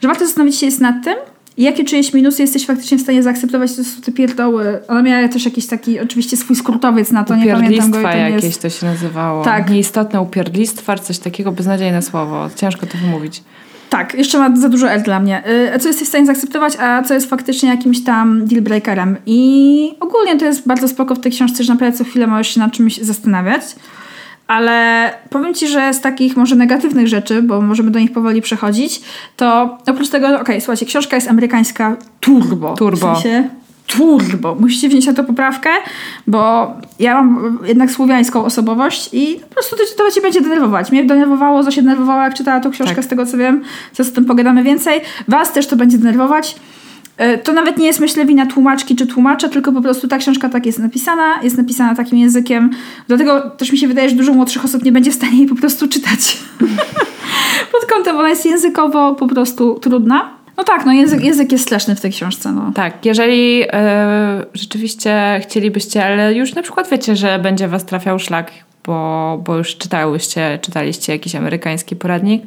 że warto zastanowić się jest nad tym, jakie czyjeś minusy jesteś faktycznie w stanie zaakceptować, to są te pierdoły. Ona miała też jakiś taki, oczywiście swój skrótowiec na to, nie pamiętam go. jakieś jest... to się nazywało. Tak. Nieistotne upierdlistwa, coś takiego, beznadziejne słowo. Ciężko to wymówić. Tak, jeszcze ma za dużo R dla mnie. Y, co jesteś w stanie zaakceptować, a co jest faktycznie jakimś tam dealbreakerem. I ogólnie to jest bardzo spoko w tej książce, że naprawdę co chwilę możesz się nad czymś zastanawiać. Ale powiem Ci, że z takich może negatywnych rzeczy, bo możemy do nich powoli przechodzić, to oprócz tego, okej, okay, słuchajcie, książka jest amerykańska turbo. Turbo. W sensie turbo. Musicie wziąć na to poprawkę, bo ja mam jednak słowiańską osobowość i po prostu to, to cię będzie denerwować. Mnie denerwowało, co się denerwowało, jak czytała tą książkę, tak. z tego co wiem. Co z tym pogadamy więcej. Was też to będzie denerwować. E, to nawet nie jest, myślę, wina tłumaczki czy tłumacza, tylko po prostu ta książka tak jest napisana, jest napisana takim językiem. Dlatego też mi się wydaje, że dużo młodszych osób nie będzie w stanie jej po prostu czytać. Pod kątem ona jest językowo po prostu trudna. No tak, no język, język jest straszny w tej książce. No. Tak, jeżeli e, rzeczywiście chcielibyście, ale już na przykład wiecie, że będzie was trafiał szlak, bo, bo już czytałyście, czytaliście jakiś amerykański poradnik,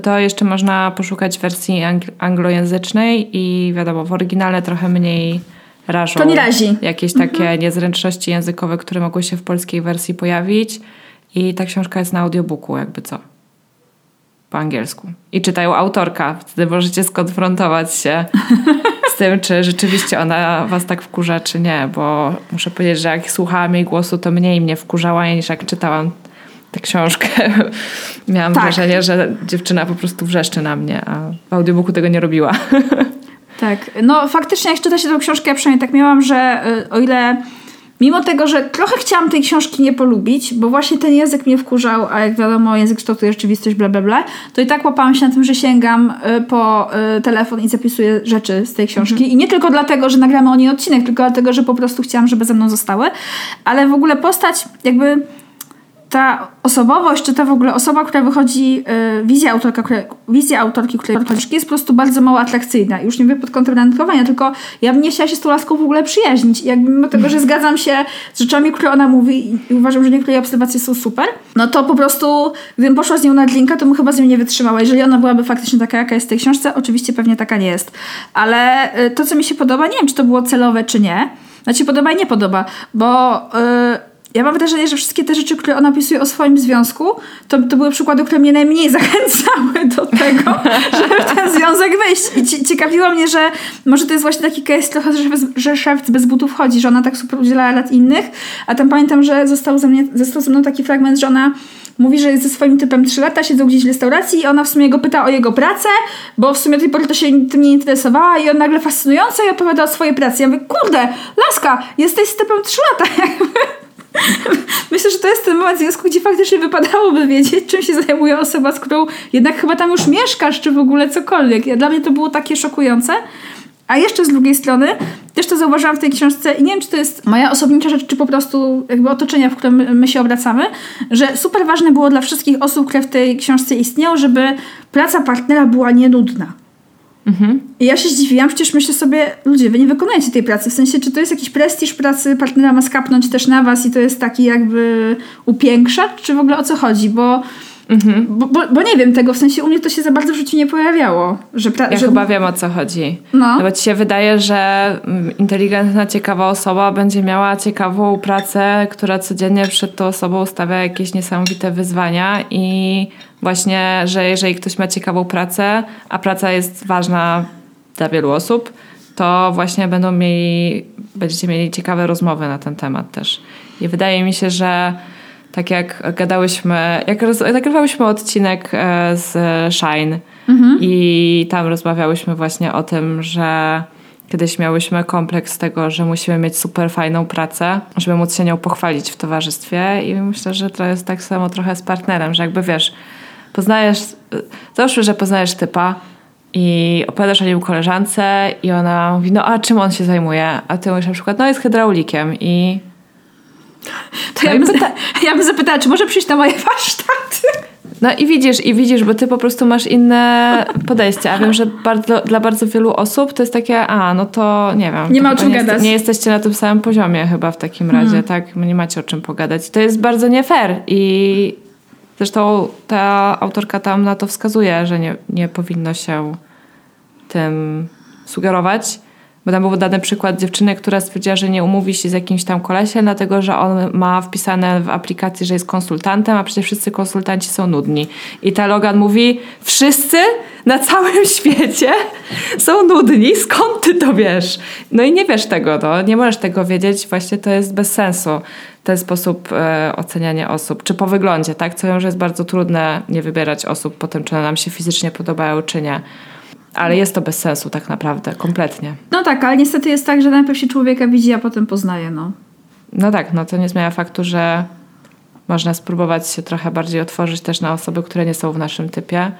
to jeszcze można poszukać wersji angl anglojęzycznej i wiadomo, w oryginale trochę mniej rażą. To nie razi. Jakieś takie mhm. niezręczności językowe, które mogły się w polskiej wersji pojawić i ta książka jest na audiobooku, jakby co. po angielsku. I czytają autorka. Wtedy możecie skonfrontować się z tym, czy rzeczywiście ona was tak wkurza, czy nie. Bo muszę powiedzieć, że jak słuchałam jej głosu, to mniej mnie wkurzała niż jak czytałam tę książkę. Miałam tak. wrażenie, że dziewczyna po prostu wrzeszczy na mnie, a w audiobooku tego nie robiła. Tak. No faktycznie jak czyta się tę książkę, ja przynajmniej tak miałam, że y, o ile Mimo tego, że trochę chciałam tej książki nie polubić, bo właśnie ten język mnie wkurzał, a jak wiadomo, język kształtuje rzeczywistość, bla, bla, bla, to i tak łapałam się na tym, że sięgam y, po y, telefon i zapisuję rzeczy z tej książki. Mhm. I nie tylko dlatego, że nagramy o niej odcinek, tylko dlatego, że po prostu chciałam, żeby ze mną zostały. Ale w ogóle postać jakby ta osobowość, czy ta w ogóle osoba, która wychodzi, yy, wizja, autorka, która, wizja autorki, której książki jest po prostu bardzo mało atrakcyjna. Już nie mówię pod kątem randkowania, tylko ja bym nie chciała się z tą laską w ogóle przyjaźnić. Jakby mimo tego, że zgadzam się z rzeczami, które ona mówi i uważam, że niektóre jej obserwacje są super, no to po prostu gdybym poszła z nią na drinka, to bym chyba z nią nie wytrzymała. Jeżeli ona byłaby faktycznie taka, jaka jest w tej książce, oczywiście pewnie taka nie jest. Ale yy, to, co mi się podoba, nie wiem, czy to było celowe, czy nie. Znaczy podoba i nie podoba, bo... Yy, ja mam wrażenie, że wszystkie te rzeczy, które ona opisuje o swoim związku, to, to były przykłady, które mnie najmniej zachęcały do tego, żeby ten związek wejść. I ciekawiło mnie, że może to jest właśnie taki case trochę, że, że szewc bez butów chodzi, że ona tak super udziela lat innych, a tam pamiętam, że został ze, mnie, został ze mną taki fragment, że ona mówi, że jest ze swoim typem 3 lata, siedzą gdzieś w restauracji i ona w sumie go pyta o jego pracę, bo w sumie do tej pory to się tym nie interesowała i on nagle fascynująco i opowiada o swojej pracy. Ja mówię, kurde, laska, jesteś z typem 3 lata, Myślę, że to jest ten moment związku, gdzie faktycznie wypadałoby wiedzieć, czym się zajmuje osoba, z którą jednak chyba tam już mieszkasz, czy w ogóle cokolwiek. Ja, dla mnie to było takie szokujące. A jeszcze z drugiej strony, też to zauważyłam w tej książce i nie wiem, czy to jest moja osobnicza rzecz, czy po prostu jakby otoczenia, w którym my się obracamy, że super ważne było dla wszystkich osób, które w tej książce istnieją, żeby praca partnera była nienudna. Mhm. I ja się zdziwiłam, przecież myślę sobie, ludzie, wy nie wykonujecie tej pracy. W sensie, czy to jest jakiś prestiż pracy, partnera ma skapnąć też na was i to jest taki jakby upiększacz, czy w ogóle o co chodzi? Bo Mhm. Bo, bo, bo, nie wiem tego, w sensie u mnie to się za bardzo w życiu nie pojawiało. Że pra- ja że... chyba wiem o co chodzi. No. no. Bo ci się wydaje, że mm, inteligentna, ciekawa osoba będzie miała ciekawą pracę, która codziennie przed tą osobą stawia jakieś niesamowite wyzwania i właśnie, że jeżeli ktoś ma ciekawą pracę, a praca jest ważna dla wielu osób, to właśnie będą mieli, będziecie mieli ciekawe rozmowy na ten temat też. I wydaje mi się, że tak jak gadałyśmy, jak roz, nagrywałyśmy odcinek e, z Shine mhm. i tam rozmawiałyśmy właśnie o tym, że kiedyś miałyśmy kompleks tego, że musimy mieć super fajną pracę, żeby móc się nią pochwalić w towarzystwie i myślę, że to jest tak samo trochę z partnerem, że jakby wiesz, poznajesz, załóżmy, że poznajesz typa i opowiadasz o nim koleżance i ona mówi, no a czym on się zajmuje? A ty mówisz na przykład, no jest hydraulikiem i to no ja, bym, pyta- ja bym zapytała, czy może przyjść na moje warsztaty? No i widzisz, i widzisz, bo ty po prostu masz inne podejście. A wiem, że bardzo, dla bardzo wielu osób to jest takie, a no to nie wiem. Nie ma o czym nie gadać. Jest, nie jesteście na tym samym poziomie chyba w takim razie, hmm. tak? Nie macie o czym pogadać. To jest bardzo nie fair i zresztą ta autorka tam na to wskazuje, że nie, nie powinno się tym sugerować. Bo tam był dany przykład dziewczyny, która stwierdziła, że nie umówi się z jakimś tam kolesiem, dlatego że on ma wpisane w aplikacji, że jest konsultantem, a przecież wszyscy konsultanci są nudni. I ta Logan mówi, wszyscy na całym świecie są nudni, skąd ty to wiesz? No i nie wiesz tego, no. nie możesz tego wiedzieć, właśnie to jest bez sensu ten sposób e, oceniania osób, czy po wyglądzie, tak? Co wiem, że jest bardzo trudne nie wybierać osób po tym, czy one nam się fizycznie podobają, czy nie. Ale jest to bez sensu tak naprawdę, kompletnie. No tak, ale niestety jest tak, że najpierw się człowieka widzi, a potem poznaje, no. No tak, no to nie zmienia faktu, że można spróbować się trochę bardziej otworzyć też na osoby, które nie są w naszym typie.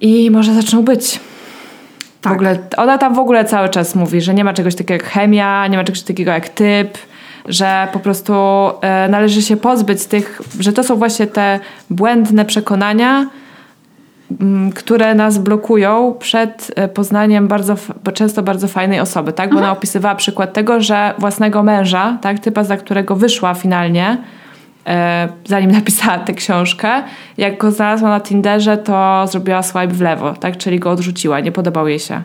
I może zaczną być. Tak. W ogóle, ona tam w ogóle cały czas mówi, że nie ma czegoś takiego jak chemia, nie ma czegoś takiego jak typ, że po prostu e, należy się pozbyć tych, że to są właśnie te błędne przekonania, które nas blokują przed e, poznaniem bardzo, często bardzo fajnej osoby, tak? Bo ona opisywała przykład tego, że własnego męża, tak? Typa, za którego wyszła finalnie, e, zanim napisała tę książkę, jak go znalazła na Tinderze, to zrobiła swipe w lewo, tak? Czyli go odrzuciła, nie podobał jej się.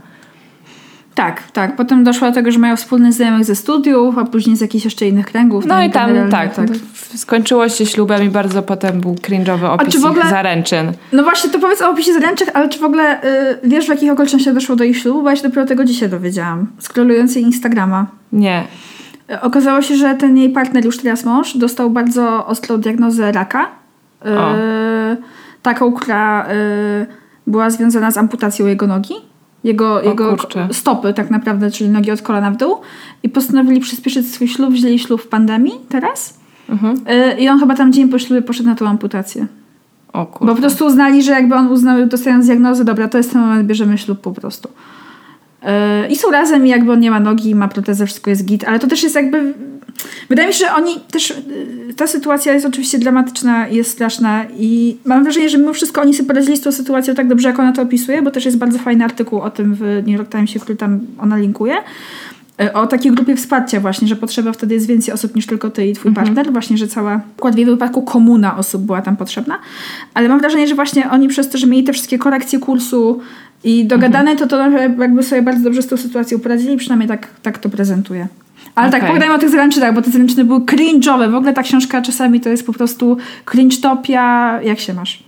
Tak, tak. Potem doszło do tego, że mają wspólnych znajomych ze studiów, a później z jakichś jeszcze innych kręgów. No i tam generalnie tak, tak. Skończyło się ślubem i bardzo potem był cringe'owy opis czy w ogóle- zaręczyn. No właśnie, to powiedz o opisie zaręczych, ale czy w ogóle y, wiesz, w jakich okolicznościach doszło do ich ślubu? Bo ja się dopiero tego dzisiaj dowiedziałam. Scrollując jej Instagrama. Nie. Y, Okazało się, że ten jej partner, już teraz mąż, dostał bardzo ostrą diagnozę raka. Y, O. taką, która y, była związana z amputacją jego nogi. Jego, jego kurczę. stopy tak naprawdę, czyli nogi od kolana w dół. I postanowili przyspieszyć swój ślub, wzięli ślub w pandemii teraz. Mhm. Y, I on chyba tam dzień po ślubie poszedł na tą amputację. O Bo kurwa. po prostu uznali, że jakby on uznał, dostając diagnozę, dobra, to jest ten moment, bierzemy ślub po prostu. I są razem i jakby on nie ma nogi, ma protezę, wszystko jest git, ale to też jest jakby... Wydaje mi się, że oni też... Ta sytuacja jest oczywiście dramatyczna jest straszna i mam wrażenie, że mimo wszystko oni sobie poradzili z tą sytuacją tak dobrze, jak ona to opisuje, bo też jest bardzo fajny artykuł o tym w New York Timesie, który tam ona linkuje. Yy, O takiej grupie wsparcia właśnie, że potrzeba wtedy jest więcej osób niż tylko ty i twój partner. Właśnie, że cała, w wielu wypadku komuna osób była tam potrzebna. Ale mam wrażenie, że właśnie oni przez to, że mieli te wszystkie korekcje kursu i dogadane, to to jakby sobie bardzo dobrze z tą sytuacją poradzili. Przynajmniej tak, tak to prezentuje. Ale tak, Okej. pogadajmy o tych zaręczynach, bo te zaręczyny były cringe'owe. W ogóle ta książka czasami to jest po prostu cringe-topia. Jak się masz?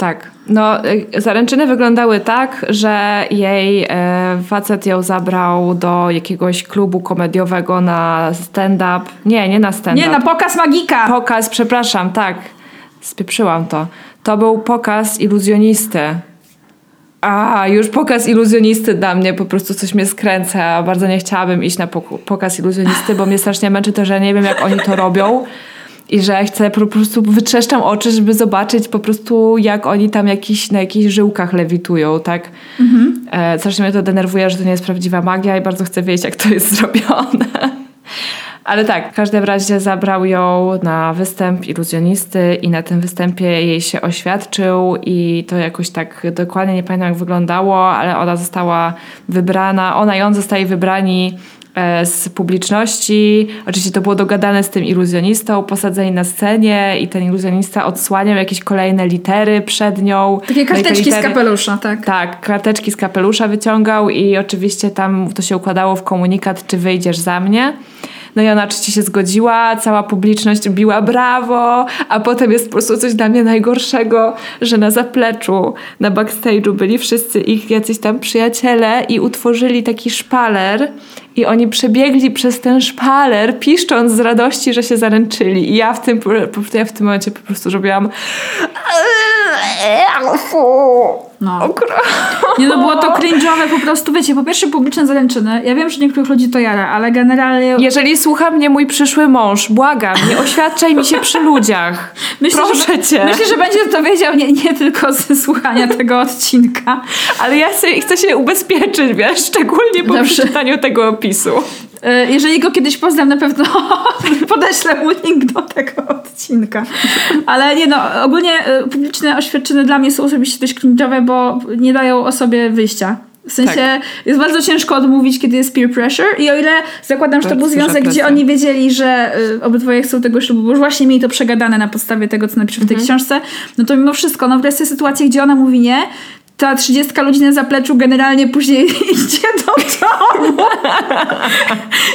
Tak. No, y, zaręczyny wyglądały tak, że jej e, facet ją zabrał do jakiegoś klubu komediowego na stand-up. Nie, nie na stand-up. Nie, na pokaz magika! Pokaz, przepraszam, tak. Spieprzyłam to. To był pokaz iluzjonisty. A, już pokaz iluzjonisty dla mnie po prostu coś mnie skręca. Bardzo nie chciałabym iść na pok- pokaz iluzjonisty, bo mnie strasznie męczy to, że nie wiem, jak oni to robią. I że chcę po prostu wytrzeszczam oczy, żeby zobaczyć po prostu, jak oni tam jakiś, na jakichś żyłkach lewitują, tak? E, strasznie mnie to denerwuje, że to nie jest prawdziwa magia i bardzo chcę wiedzieć, jak to jest zrobione. Ale tak, w każdym razie zabrał ją na występ iluzjonisty i na tym występie jej się oświadczył i to jakoś tak dokładnie nie pamiętam jak wyglądało, ale ona została wybrana, ona i on zostali wybrani z publiczności. Oczywiście to było dogadane z tym iluzjonistą, posadzeni na scenie i ten iluzjonista odsłaniał jakieś kolejne litery przed nią. Takie No karteczki z litery- kapelusza, tak. tak, karteczki z kapelusza wyciągał i oczywiście tam to się układało w komunikat, czy wyjdziesz za mnie. No i ona oczywiście się zgodziła, cała publiczność biła brawo, a potem jest po prostu coś dla mnie najgorszego, że na zapleczu, na backstage'u byli wszyscy ich jacyś tam przyjaciele i utworzyli taki szpaler i oni przebiegli przez ten szpaler, piszcząc z radości, że się zaręczyli. I ja w tym, ja w tym momencie po prostu robiłam No. Nie no, było to cringe'owe po prostu, wiecie, po pierwsze publiczne zaręczyny. Ja wiem, że niektórych ludzi to jara, ale generalnie... Jeżeli słucha mnie mój przyszły mąż, błagam, nie oświadczaj mi się przy ludziach. Proszę że, cię. Myślę, że będzie to wiedział nie, nie tylko ze słuchania tego odcinka. Ale ja sobie, chcę się ubezpieczyć, wiesz, szczególnie po Dobrze. przeczytaniu tego opisu. E, Jeżeli go kiedyś poznam, na pewno podeślę mu link do tego odcinka. Ale nie no, ogólnie e, publiczne oświadczyny dla mnie są osobiście dość cringe'owe, bo nie dają osobie wyjścia. W sensie Tak. jest bardzo ciężko odmówić, kiedy jest peer pressure i o ile zakładam, że to Bardzo był związek, gdzie oni wiedzieli, że y, obydwoje chcą tego ślubu, bo już właśnie mieli to przegadane na podstawie tego, co napisze w tej książce, no to mimo wszystko, no wreszcie sytuacje, gdzie ona mówi nie, ta 30 ludzi na zapleczu generalnie później idzie do domu.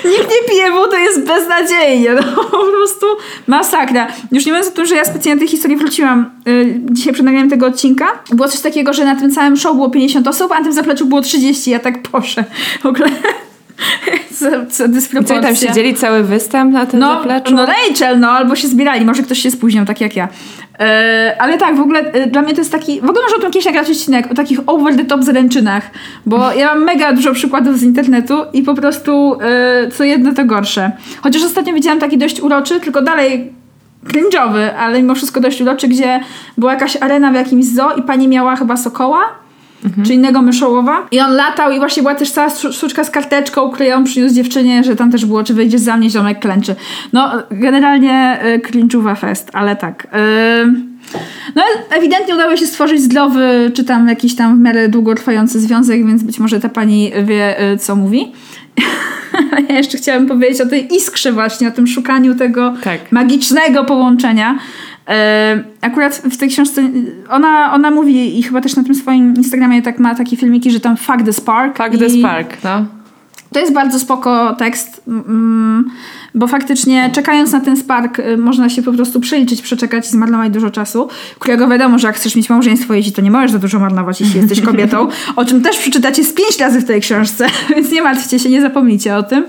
Nikt nie pije, to jest beznadziejnie. No, po prostu masakra. Już nie mówiąc o tym, że ja specjalnie tej historii wróciłam y, dzisiaj przed nagraniem tego odcinka. Było coś takiego, że na tym całym show było 50 osób, a na tym zapleczu było 30. Ja tak poszę. W ogóle... co, co dysproporcja. co, tam siedzieli cały występ na tym No, zapleczu? no Rachel, no, albo się zbierali, może ktoś się spóźniał, tak jak ja. E, ale tak, w ogóle e, dla mnie to jest taki, w ogóle może o tym kiedyś nagrać odcinek, o takich over the top zaręczynach, bo ja mam mega dużo przykładów z internetu i po prostu e, co jedno to gorsze. Chociaż ostatnio widziałam taki dość uroczy, tylko dalej cringe'owy, ale mimo wszystko dość uroczy, gdzie była jakaś arena w jakimś zoo i pani miała chyba sokoła, czy innego myszołowa. I on latał i właśnie była też cała sztu- sztuczka z karteczką, której on przyniósł dziewczynie, że tam też było, czy wyjdziesz za mnie, ziomek klęczy. No, generalnie y, cringe'uwa fest, ale tak. Y, no, ewidentnie udało się stworzyć zdrowy, czy tam jakiś tam w miarę długotrwający związek, więc być może ta pani wie, y, co mówi. ja jeszcze chciałam powiedzieć o tej iskrze właśnie, o tym szukaniu tego Tak. magicznego połączenia. Akurat w tej książce ona, ona mówi i chyba też na tym swoim Instagramie tak ma takie filmiki, że tam fuck the spark. Fuck the spark, no. To jest bardzo spoko tekst, bo faktycznie czekając na ten spark y, można się po prostu przeliczyć, przeczekać i zmarnować dużo czasu, którego wiadomo, że jak chcesz mieć małżeństwo, jeśli to nie możesz za dużo marnować, jeśli jesteś kobietą, o czym też przeczytacie z pięć razy w tej książce, więc nie martwcie się, nie zapomnijcie o tym.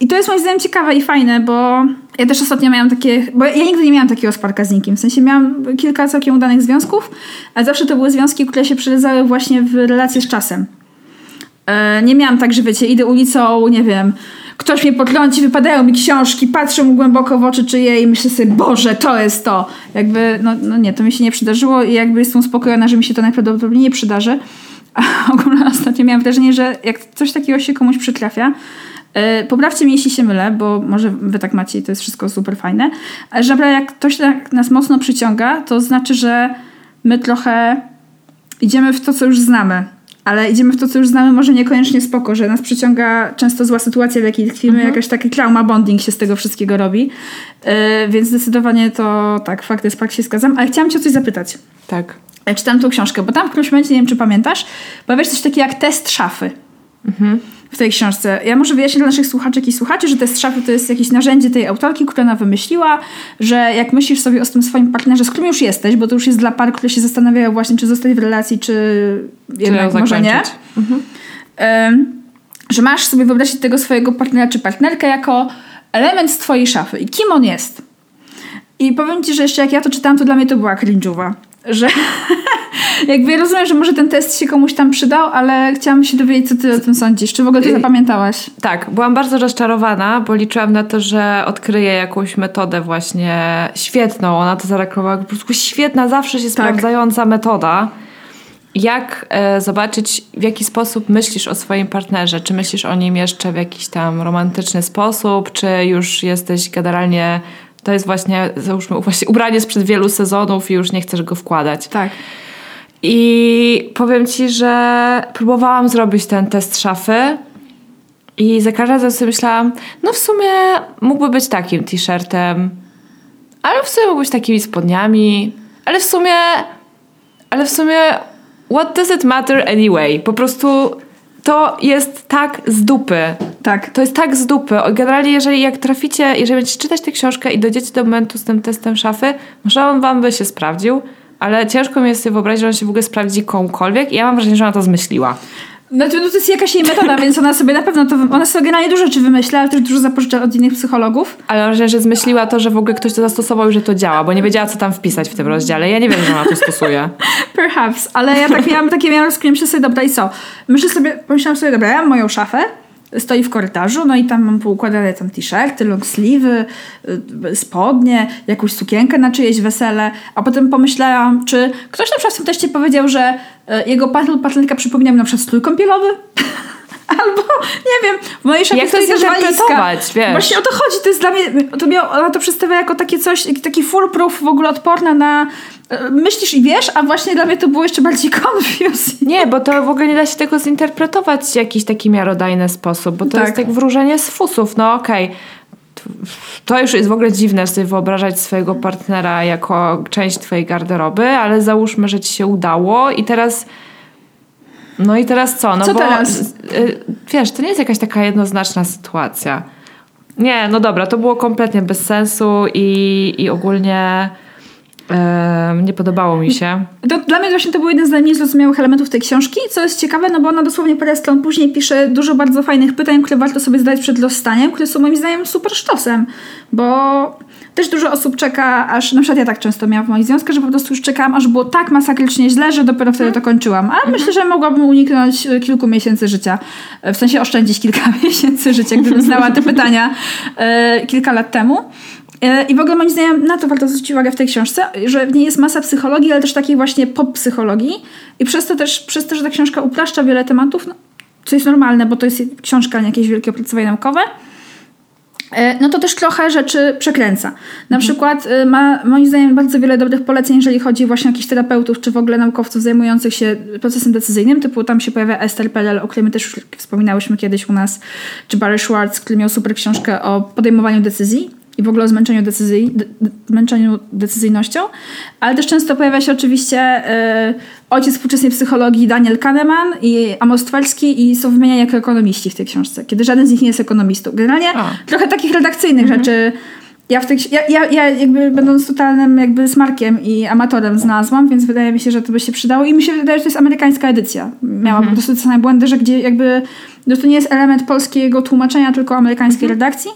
I to jest moim zdaniem ciekawe i fajne, bo ja też ostatnio miałam takie, bo ja nigdy nie miałam takiego sparka z nikim, w sensie miałam kilka całkiem udanych związków, ale zawsze to były związki, które się przeradzały właśnie w relacje z czasem. E, nie miałam tak, że wiecie, idę ulicą, nie wiem, ktoś mnie potrąci, wypadają mi książki, patrzę mu głęboko w oczy czyje i myślę sobie, Boże, to jest to. Jakby, no, no nie, to mi się nie przydarzyło i jakby jestem uspokojona, że mi się to najprawdopodobniej nie przydarzy. A ogólnie ostatnio miałam wrażenie, że jak coś takiego się komuś przytrafia, yy, poprawcie mnie, jeśli się mylę, bo może wy tak macie i to jest wszystko super fajne, że jak ktoś tak nas mocno przyciąga, to znaczy, że my trochę idziemy w to, co już znamy ale idziemy w to, co już znamy, może niekoniecznie spoko, że nas przyciąga często zła sytuacja, w jakiej tkwimy, mhm. jakaś taki trauma bonding się z tego wszystkiego robi. Yy, więc zdecydowanie to tak, fakt jest, fakt się zgadzam. Ale chciałam cię o coś zapytać. Tak. Ja czytałam tą książkę, bo tam w którymś momencie, nie wiem czy pamiętasz, pojawia się coś takiego jak test szafy. Mhm w tej książce. Ja może wyjaśnię dla naszych słuchaczek i słuchaczy, że test szafy to jest jakieś narzędzie tej autorki, które ona wymyśliła, że jak myślisz sobie o tym swoim partnerze, z którym już jesteś, bo to już jest dla par, które się zastanawiają właśnie, czy zostać w relacji, czy jednak czy może nie. Mhm. Um, że masz sobie wyobrazić tego swojego partnera czy partnerkę jako element z twojej szafy i kim on jest. I powiem ci, że jeszcze jak ja to czytałam, to dla mnie to była cringe'owa że jakby rozumiem, że może ten test się komuś tam przydał, ale chciałam się dowiedzieć, co ty o tym sądzisz. Czy w ogóle to zapamiętałaś? Tak, byłam bardzo rozczarowana, bo liczyłam na to, że odkryję jakąś metodę właśnie świetną. Ona to zareklamowała, po prostu świetna, zawsze się tak. sprawdzająca metoda. Jak e, zobaczyć, w jaki sposób myślisz o swoim partnerze? Czy myślisz o nim jeszcze w jakiś tam romantyczny sposób, czy już jesteś generalnie to jest właśnie, załóżmy, właśnie ubranie sprzed wielu sezonów i już nie chcesz go wkładać. Tak. I powiem ci, że próbowałam zrobić ten test szafy i za każdym razem sobie myślałam, no w sumie mógłby być takim t-shirtem, ale w sumie mógłby być takimi spodniami, ale w sumie, ale w sumie what does it matter anyway? Po prostu to jest tak z dupy. Tak. To jest tak z dupy. Generalnie, jeżeli jak traficie, jeżeli będziecie czytać tę książkę i dojdziecie do momentu z tym testem szafy, może on wam by się sprawdził, ale ciężko mi jest sobie wyobrazić, że on się w ogóle sprawdzi komukolwiek i ja mam wrażenie, że ona to zmyśliła. Znaczy, no to jest jakaś jej metoda, więc ona sobie na pewno to, ona sobie generalnie dużo rzeczy wymyśla, ale też dużo zapożycza od innych psychologów. Ale wrażenie, że zmyśliła to, że w ogóle ktoś to zastosował i że to działa, bo nie wiedziała, co tam wpisać w tym rozdziale. Ja nie wiem, że ona to stosuje. Perhaps, ale ja tak miałam takie miałam myślę sobie, dobra i co? Myślę sobie, pomyślałam sobie, dobra, ja mam moją szafę, stoi w korytarzu, no i tam mam poukładane tam t-shirty, long sleeve, y, spodnie, jakąś sukienkę na czyjeś wesele, a potem pomyślałam, czy ktoś na przykład w tym teście powiedział, że y, jego partner, partnerka przypomina mi na przykład strój kąpielowy? Albo, nie wiem, w mojej szafie Jak to zinterpretować, wiesz? Właśnie o to chodzi, to jest dla mnie, to miał, ona to przedstawia jako takie coś, taki foolproof w ogóle odporne na e, myślisz i wiesz, a właśnie dla mnie to było jeszcze bardziej confusing. Nie, bo to w ogóle nie da się tego zinterpretować w jakiś taki miarodajny sposób, bo to tak. jest jak wróżenie z fusów, no okej. Okay to już jest w ogóle dziwne sobie wyobrażać swojego partnera jako część twojej garderoby, ale załóżmy, że ci się udało i teraz no i teraz co? No co bo, teraz? Y, wiesz, to nie jest jakaś taka jednoznaczna sytuacja. Nie, no dobra, to było kompletnie bez sensu i, i ogólnie nie podobało mi się. To, dla mnie właśnie to był jeden z najmniej zrozumiałych elementów tej książki, co jest ciekawe, no bo ona dosłownie parę stron później pisze dużo bardzo fajnych pytań, które warto sobie zadać przed lostaniem, które są moim zdaniem super sztosem, bo też dużo osób czeka, aż na przykład ja tak często miałam w moich związkach, że po prostu już czekałam, aż było tak masakrycznie źle, że dopiero wtedy to kończyłam. A mhm. myślę, że mogłabym uniknąć e, kilku miesięcy życia. E, w sensie oszczędzić kilka miesięcy życia, gdybym znała te pytania e, kilka lat temu. I w ogóle moim zdaniem na to warto zwrócić uwagę w tej książce, że w niej jest masa psychologii, ale też takiej właśnie pop-psychologii. I przez to też, przez to, że ta książka upraszcza wiele tematów, no, co jest normalne, bo to jest książka, nie jakieś wielkie opracowanie naukowe, no to też trochę rzeczy przekręca. Na mhm. przykład e, ma moim zdaniem bardzo wiele dobrych poleceń, jeżeli chodzi właśnie o jakichś terapeutów, czy w ogóle naukowców zajmujących się procesem decyzyjnym, typu tam się pojawia Esther Perel, o której my też już wspominałyśmy kiedyś u nas, czy Barry Schwartz, który miał super książkę o podejmowaniu decyzji. I w ogóle o zmęczeniu, decyzji, de, zmęczeniu decyzyjnością, ale też często pojawia się oczywiście y, ojciec współczesnej psychologii Daniel Kahneman i Amos Tversky i są wymieniani jako ekonomiści w tej książce, kiedy żaden z nich nie jest ekonomistą. Generalnie A. trochę takich redakcyjnych mhm. rzeczy ja, w tej, ja, ja, ja jakby będąc totalnym jakby smarkiem i amatorem znalazłam, więc wydaje mi się, że to by się przydało i mi się wydaje, że to jest amerykańska edycja. Miała mhm. po prostu te same błędy, że gdzie jakby no to nie jest element polskiego tłumaczenia, tylko amerykańskiej mhm. redakcji.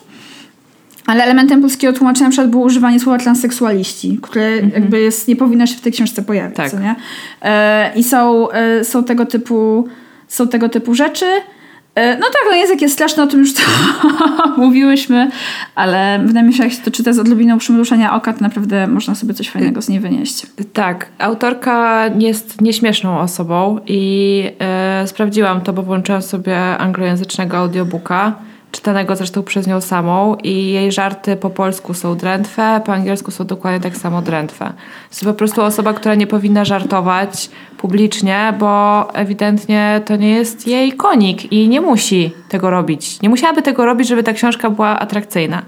Ale elementem polskiego tłumaczenia na przykład było używanie słowa transseksualiści, które mhm. jakby jest, nie powinno się w tej książce pojawić. Tak. Nie? E, I są, e, są, tego typu, są tego typu rzeczy. E, no tak, no język jest straszny, o tym już to mówiłyśmy, ale wydaje mi się, jak się to czyta z odrobiną przymruszenia oka, to naprawdę można sobie coś fajnego z niej wynieść. Tak, autorka jest nieśmieszną osobą i e, sprawdziłam to, bo włączyłam sobie anglojęzycznego audiobooka czytanego zresztą przez nią samą i jej żarty po polsku są drętwe, po angielsku są dokładnie tak samo drętwe. Jest po prostu osoba, która nie powinna żartować publicznie, bo ewidentnie to nie jest jej konik i nie musi tego robić. Nie musiałaby tego robić, żeby ta książka była atrakcyjna.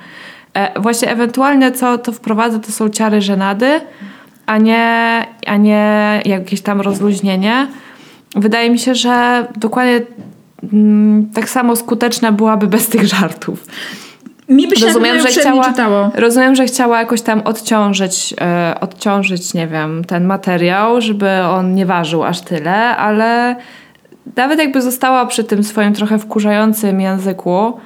E, właśnie ewentualnie co to wprowadza, to są ciary żenady, a nie, a nie jakieś tam rozluźnienie. Wydaje mi się, że dokładnie tak samo skuteczna byłaby bez tych żartów. Mi by się rozumiem, że chciała, czytało. rozumiem, że chciała jakoś tam odciążyć, e, odciążyć, nie wiem, ten materiał, żeby on nie ważył aż tyle, ale nawet jakby została przy tym swoim trochę wkurzającym języku,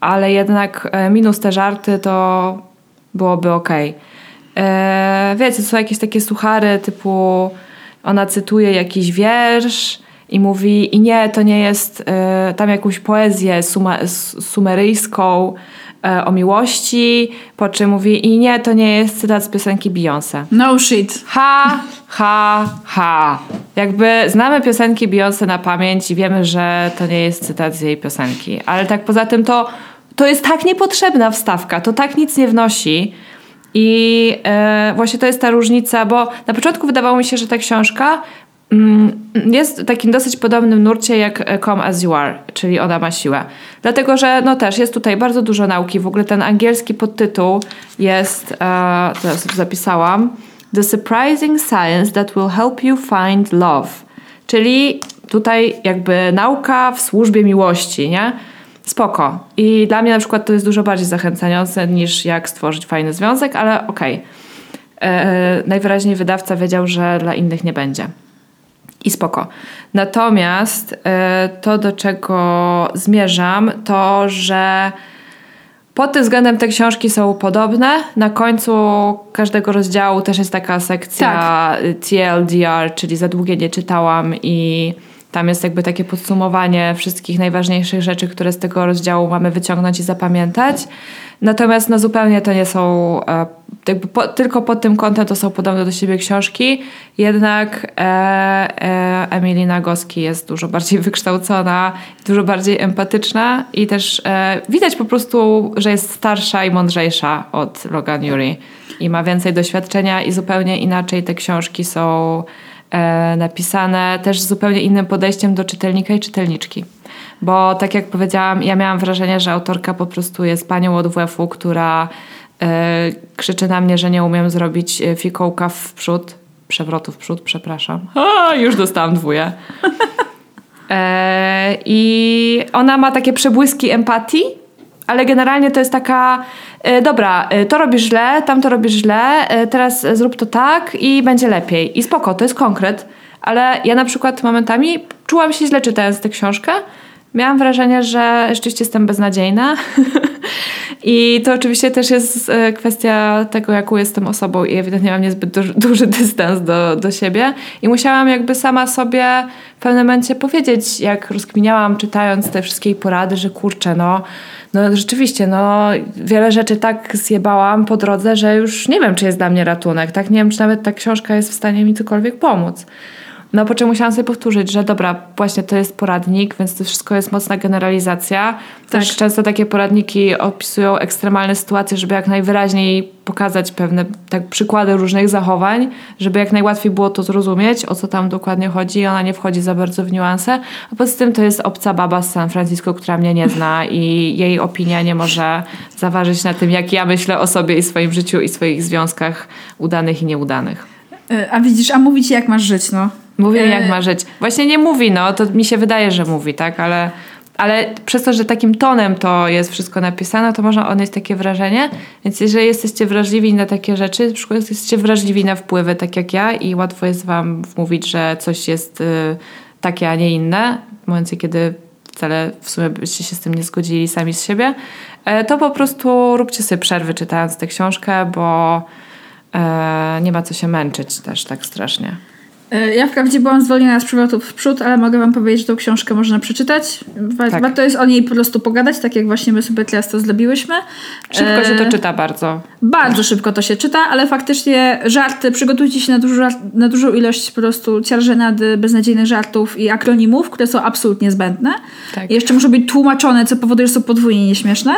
ale jednak e, minus te żarty, to byłoby okej. Okay. E, wiecie, są jakieś takie suchary typu ona cytuje jakiś wiersz, i mówi, i nie, to nie jest y, tam jakąś poezję suma, sumeryjską y, o miłości, po czym mówi, i nie, to nie jest cytat z piosenki Beyoncé. No shit. Ha, ha, ha. Jakby znamy piosenki Beyoncé na pamięć i wiemy, że to nie jest cytat z jej piosenki. Ale tak poza tym to, to jest tak niepotrzebna wstawka, to tak nic nie wnosi. I e, właśnie to jest ta różnica, bo na początku wydawało mi się, że ta książka jest w takim dosyć podobnym nurcie jak Come As You Are, czyli Ona ma siłę. Dlatego, że no też jest tutaj bardzo dużo nauki. W ogóle ten angielski podtytuł jest, e, teraz zapisałam, The Surprising Science That Will Help You Find Love. Czyli tutaj jakby nauka w służbie miłości, nie? Spoko. I dla mnie na przykład to jest dużo bardziej zachęcające niż jak stworzyć fajny związek, ale okej. Okay. E, e, najwyraźniej wydawca wiedział, że dla innych nie będzie i spoko. Natomiast e, to, do czego zmierzam, to, że pod tym względem te książki są podobne. Na końcu każdego rozdziału też jest taka sekcja tak. TLDR, czyli za długie nie czytałam i tam jest jakby takie podsumowanie wszystkich najważniejszych rzeczy, które z tego rozdziału mamy wyciągnąć i zapamiętać. Natomiast no zupełnie to nie są, e, jakby po, tylko pod tym kątem to są podobne do siebie książki, jednak e, e, Emily Nagoski jest dużo bardziej wykształcona, dużo bardziej empatyczna i też e, widać po prostu, że jest starsza i mądrzejsza od Logan Yuri i ma więcej doświadczenia i zupełnie inaczej te książki są e, napisane, też z zupełnie innym podejściem do czytelnika i czytelniczki. Bo tak jak powiedziałam, ja miałam wrażenie, że autorka po prostu jest panią od WF-u, która e, krzyczy na mnie, że nie umiem zrobić e, fikołka w przód, przewrotu w przód, przepraszam. A, już dostałam dwóje. E, I ona ma takie przebłyski empatii, ale generalnie to jest taka, dobra, to robisz źle, tam to robisz źle, teraz zrób to tak i będzie lepiej. I spoko, to jest konkret. Ale ja na przykład momentami czułam się źle czytając tę książkę, miałam wrażenie, że rzeczywiście jestem beznadziejna. I to oczywiście też jest e, kwestia tego, jaką jestem osobą i ewidentnie mam niezbyt duży, duży dystans do, do siebie. I musiałam jakby sama sobie w pewnym momencie powiedzieć, jak rozkminiałam czytając te wszystkie porady, że kurczę, no, no rzeczywiście, no wiele rzeczy tak zjebałam po drodze, że już nie wiem, czy jest dla mnie ratunek. Tak nie wiem, czy nawet ta książka jest w stanie mi cokolwiek pomóc. No po czym musiałam sobie powtórzyć, że dobra, właśnie to jest poradnik, więc to wszystko jest mocna generalizacja. Też Tak. często takie poradniki opisują ekstremalne sytuacje, żeby jak najwyraźniej pokazać pewne tak, przykłady różnych zachowań, żeby jak najłatwiej było to zrozumieć, o co tam dokładnie chodzi i ona nie wchodzi za bardzo w niuanse. A poza tym to jest obca baba z San Francisco, która mnie nie zna i jej opinia nie może zaważyć na tym, jak ja myślę o sobie i swoim życiu i swoich związkach udanych i nieudanych. Y, A widzisz, a mówi ci jak masz żyć, no. Mówi E, jak ma żyć. Właśnie nie mówi, no to mi się wydaje, że mówi, tak, ale, ale przez to, że takim tonem to jest wszystko napisane, to można odnieść takie wrażenie. Więc jeżeli jesteście wrażliwi na takie rzeczy, na przykład jesteście wrażliwi na wpływy, tak jak ja, i łatwo jest wam wmówić, że coś jest y, takie, a nie inne, w momencie, kiedy wcale w sumie byście się z tym nie zgodzili sami z siebie, e, to po prostu róbcie sobie przerwy czytając tę książkę, bo e, nie ma co się męczyć też tak strasznie. Y, Ja wprawdzie byłam zwolniona z przywrotu w przód, ale mogę wam powiedzieć, że tą książkę można przeczytać. Wa- Tak. Warto jest o niej po prostu pogadać, tak jak właśnie my sobie teraz to zrobiłyśmy. Szybko się to E, czyta bardzo. Bardzo szybko to się czyta, ale faktycznie żarty, przygotujcie się na, dużo, na dużą ilość po prostu ciarżenady, beznadziejnych żartów i akronimów, które są absolutnie zbędne. Tak. I jeszcze muszą być tłumaczone, co powoduje, że są podwójnie nieśmieszne.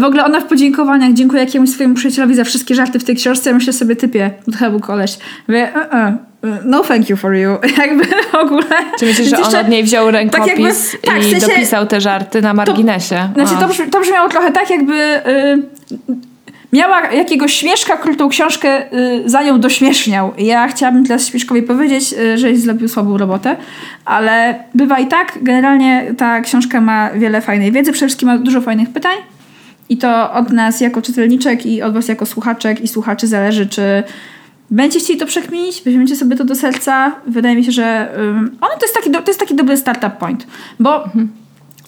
W ogóle ona w podziękowaniach dziękuję jakiemuś swojemu przyjacielowi za wszystkie żarty w tej książce. Ja myślę sobie, typie, to chyba był koleś. Mówię, "E, e, e, no thank you for you. Jakby w ogóle. Czy myślisz, że on od niej wziął rękopis jakby- tak, w i sensie- dopisał te żarty na marginesie? Znaczy, A. to, brzmi, to brzmiało trochę tak, jakby y, miała jakiegoś śmieszka, który tą książkę y, za nią dośmieszniał. Ja chciałabym teraz Śmieszkowi powiedzieć, y, że zrobił słabą robotę, ale bywa i tak. Generalnie ta książka ma wiele fajnej wiedzy, przede wszystkim ma dużo fajnych pytań. I to od nas jako czytelniczek i od was jako słuchaczek i słuchaczy zależy, czy będziecie chcieli to przekminić, weźmiecie sobie to do serca. Wydaje mi się, że ym, ono to jest taki, do, to jest taki dobry startup point, bo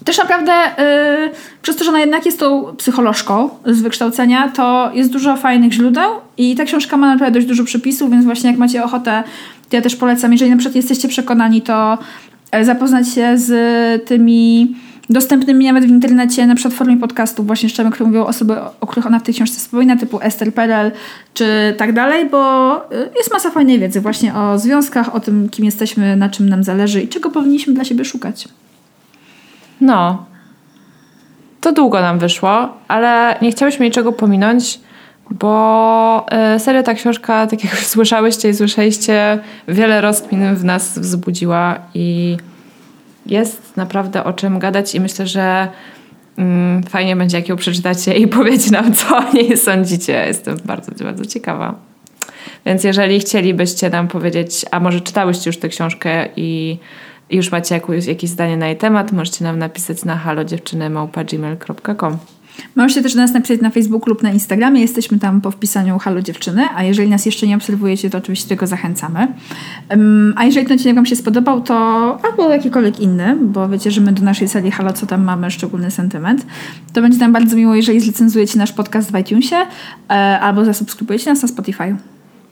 też naprawdę y, przez to, że ona jednak jest tą psycholożką z wykształcenia, to jest dużo fajnych źródeł i ta książka ma naprawdę dość dużo przepisów, więc właśnie jak macie ochotę, to ja też polecam, jeżeli na przykład jesteście przekonani, to e, zapoznać się z tymi dostępnymi nawet w internecie, na przykład w formie podcastów właśnie jeszcze, które mówią osoby, o których ona w tej książce wspomina, typu Esther Perel czy tak dalej, bo y, jest masa fajnej wiedzy właśnie o związkach, o tym, kim jesteśmy, na czym nam zależy i czego powinniśmy dla siebie szukać. No. To długo nam wyszło, ale nie chciałyśmy niczego pominąć, bo e, serio ta książka, tak jak słyszałyście i słyszeliście, wiele rozkmin w nas wzbudziła i jest naprawdę o czym gadać i myślę, że mm, fajnie będzie, jak ją przeczytacie i powiecie nam, co o niej sądzicie. Jestem bardzo, bardzo ciekawa. Więc jeżeli chcielibyście nam powiedzieć, a może czytałyście już tę książkę i już macie jakieś, jakieś zdanie na jej temat, możecie nam napisać na halodziewczyny.gmail.com Możecie też do nas napisać na Facebooku lub na Instagramie. Jesteśmy tam po wpisaniu Halo Dziewczyny, a jeżeli nas jeszcze nie obserwujecie, to oczywiście tylko zachęcamy. Um, a jeżeli ten odcinek Wam się spodobał, to albo jakikolwiek inny, bo wiecie, że my do naszej serii Halo, co tam mamy szczególny sentyment, to będzie nam bardzo miło, jeżeli zrecenzujecie nasz podcast w iTunesie e, albo zasubskrybujecie nas na Spotify.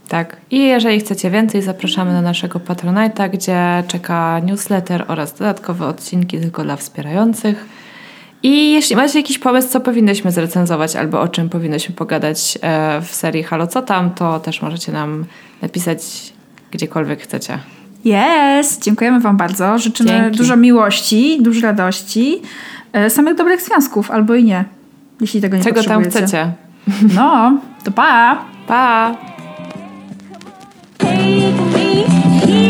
Tak. I jeżeli chcecie więcej, zapraszamy na naszego Patronite'a, gdzie czeka newsletter oraz dodatkowe odcinki tylko dla wspierających. I jeśli macie jakiś pomysł, co powinnyśmy zrecenzować albo o czym powinnyśmy pogadać e, w serii Halo Co Tam, to też możecie nam napisać gdziekolwiek chcecie. Yes! Dziękujemy Wam bardzo. Życzymy Dzięki. dużo miłości, dużo radości, e, samych dobrych związków, albo i nie, jeśli tego nie Czego tam chcecie? No, to pa! Pa! Take me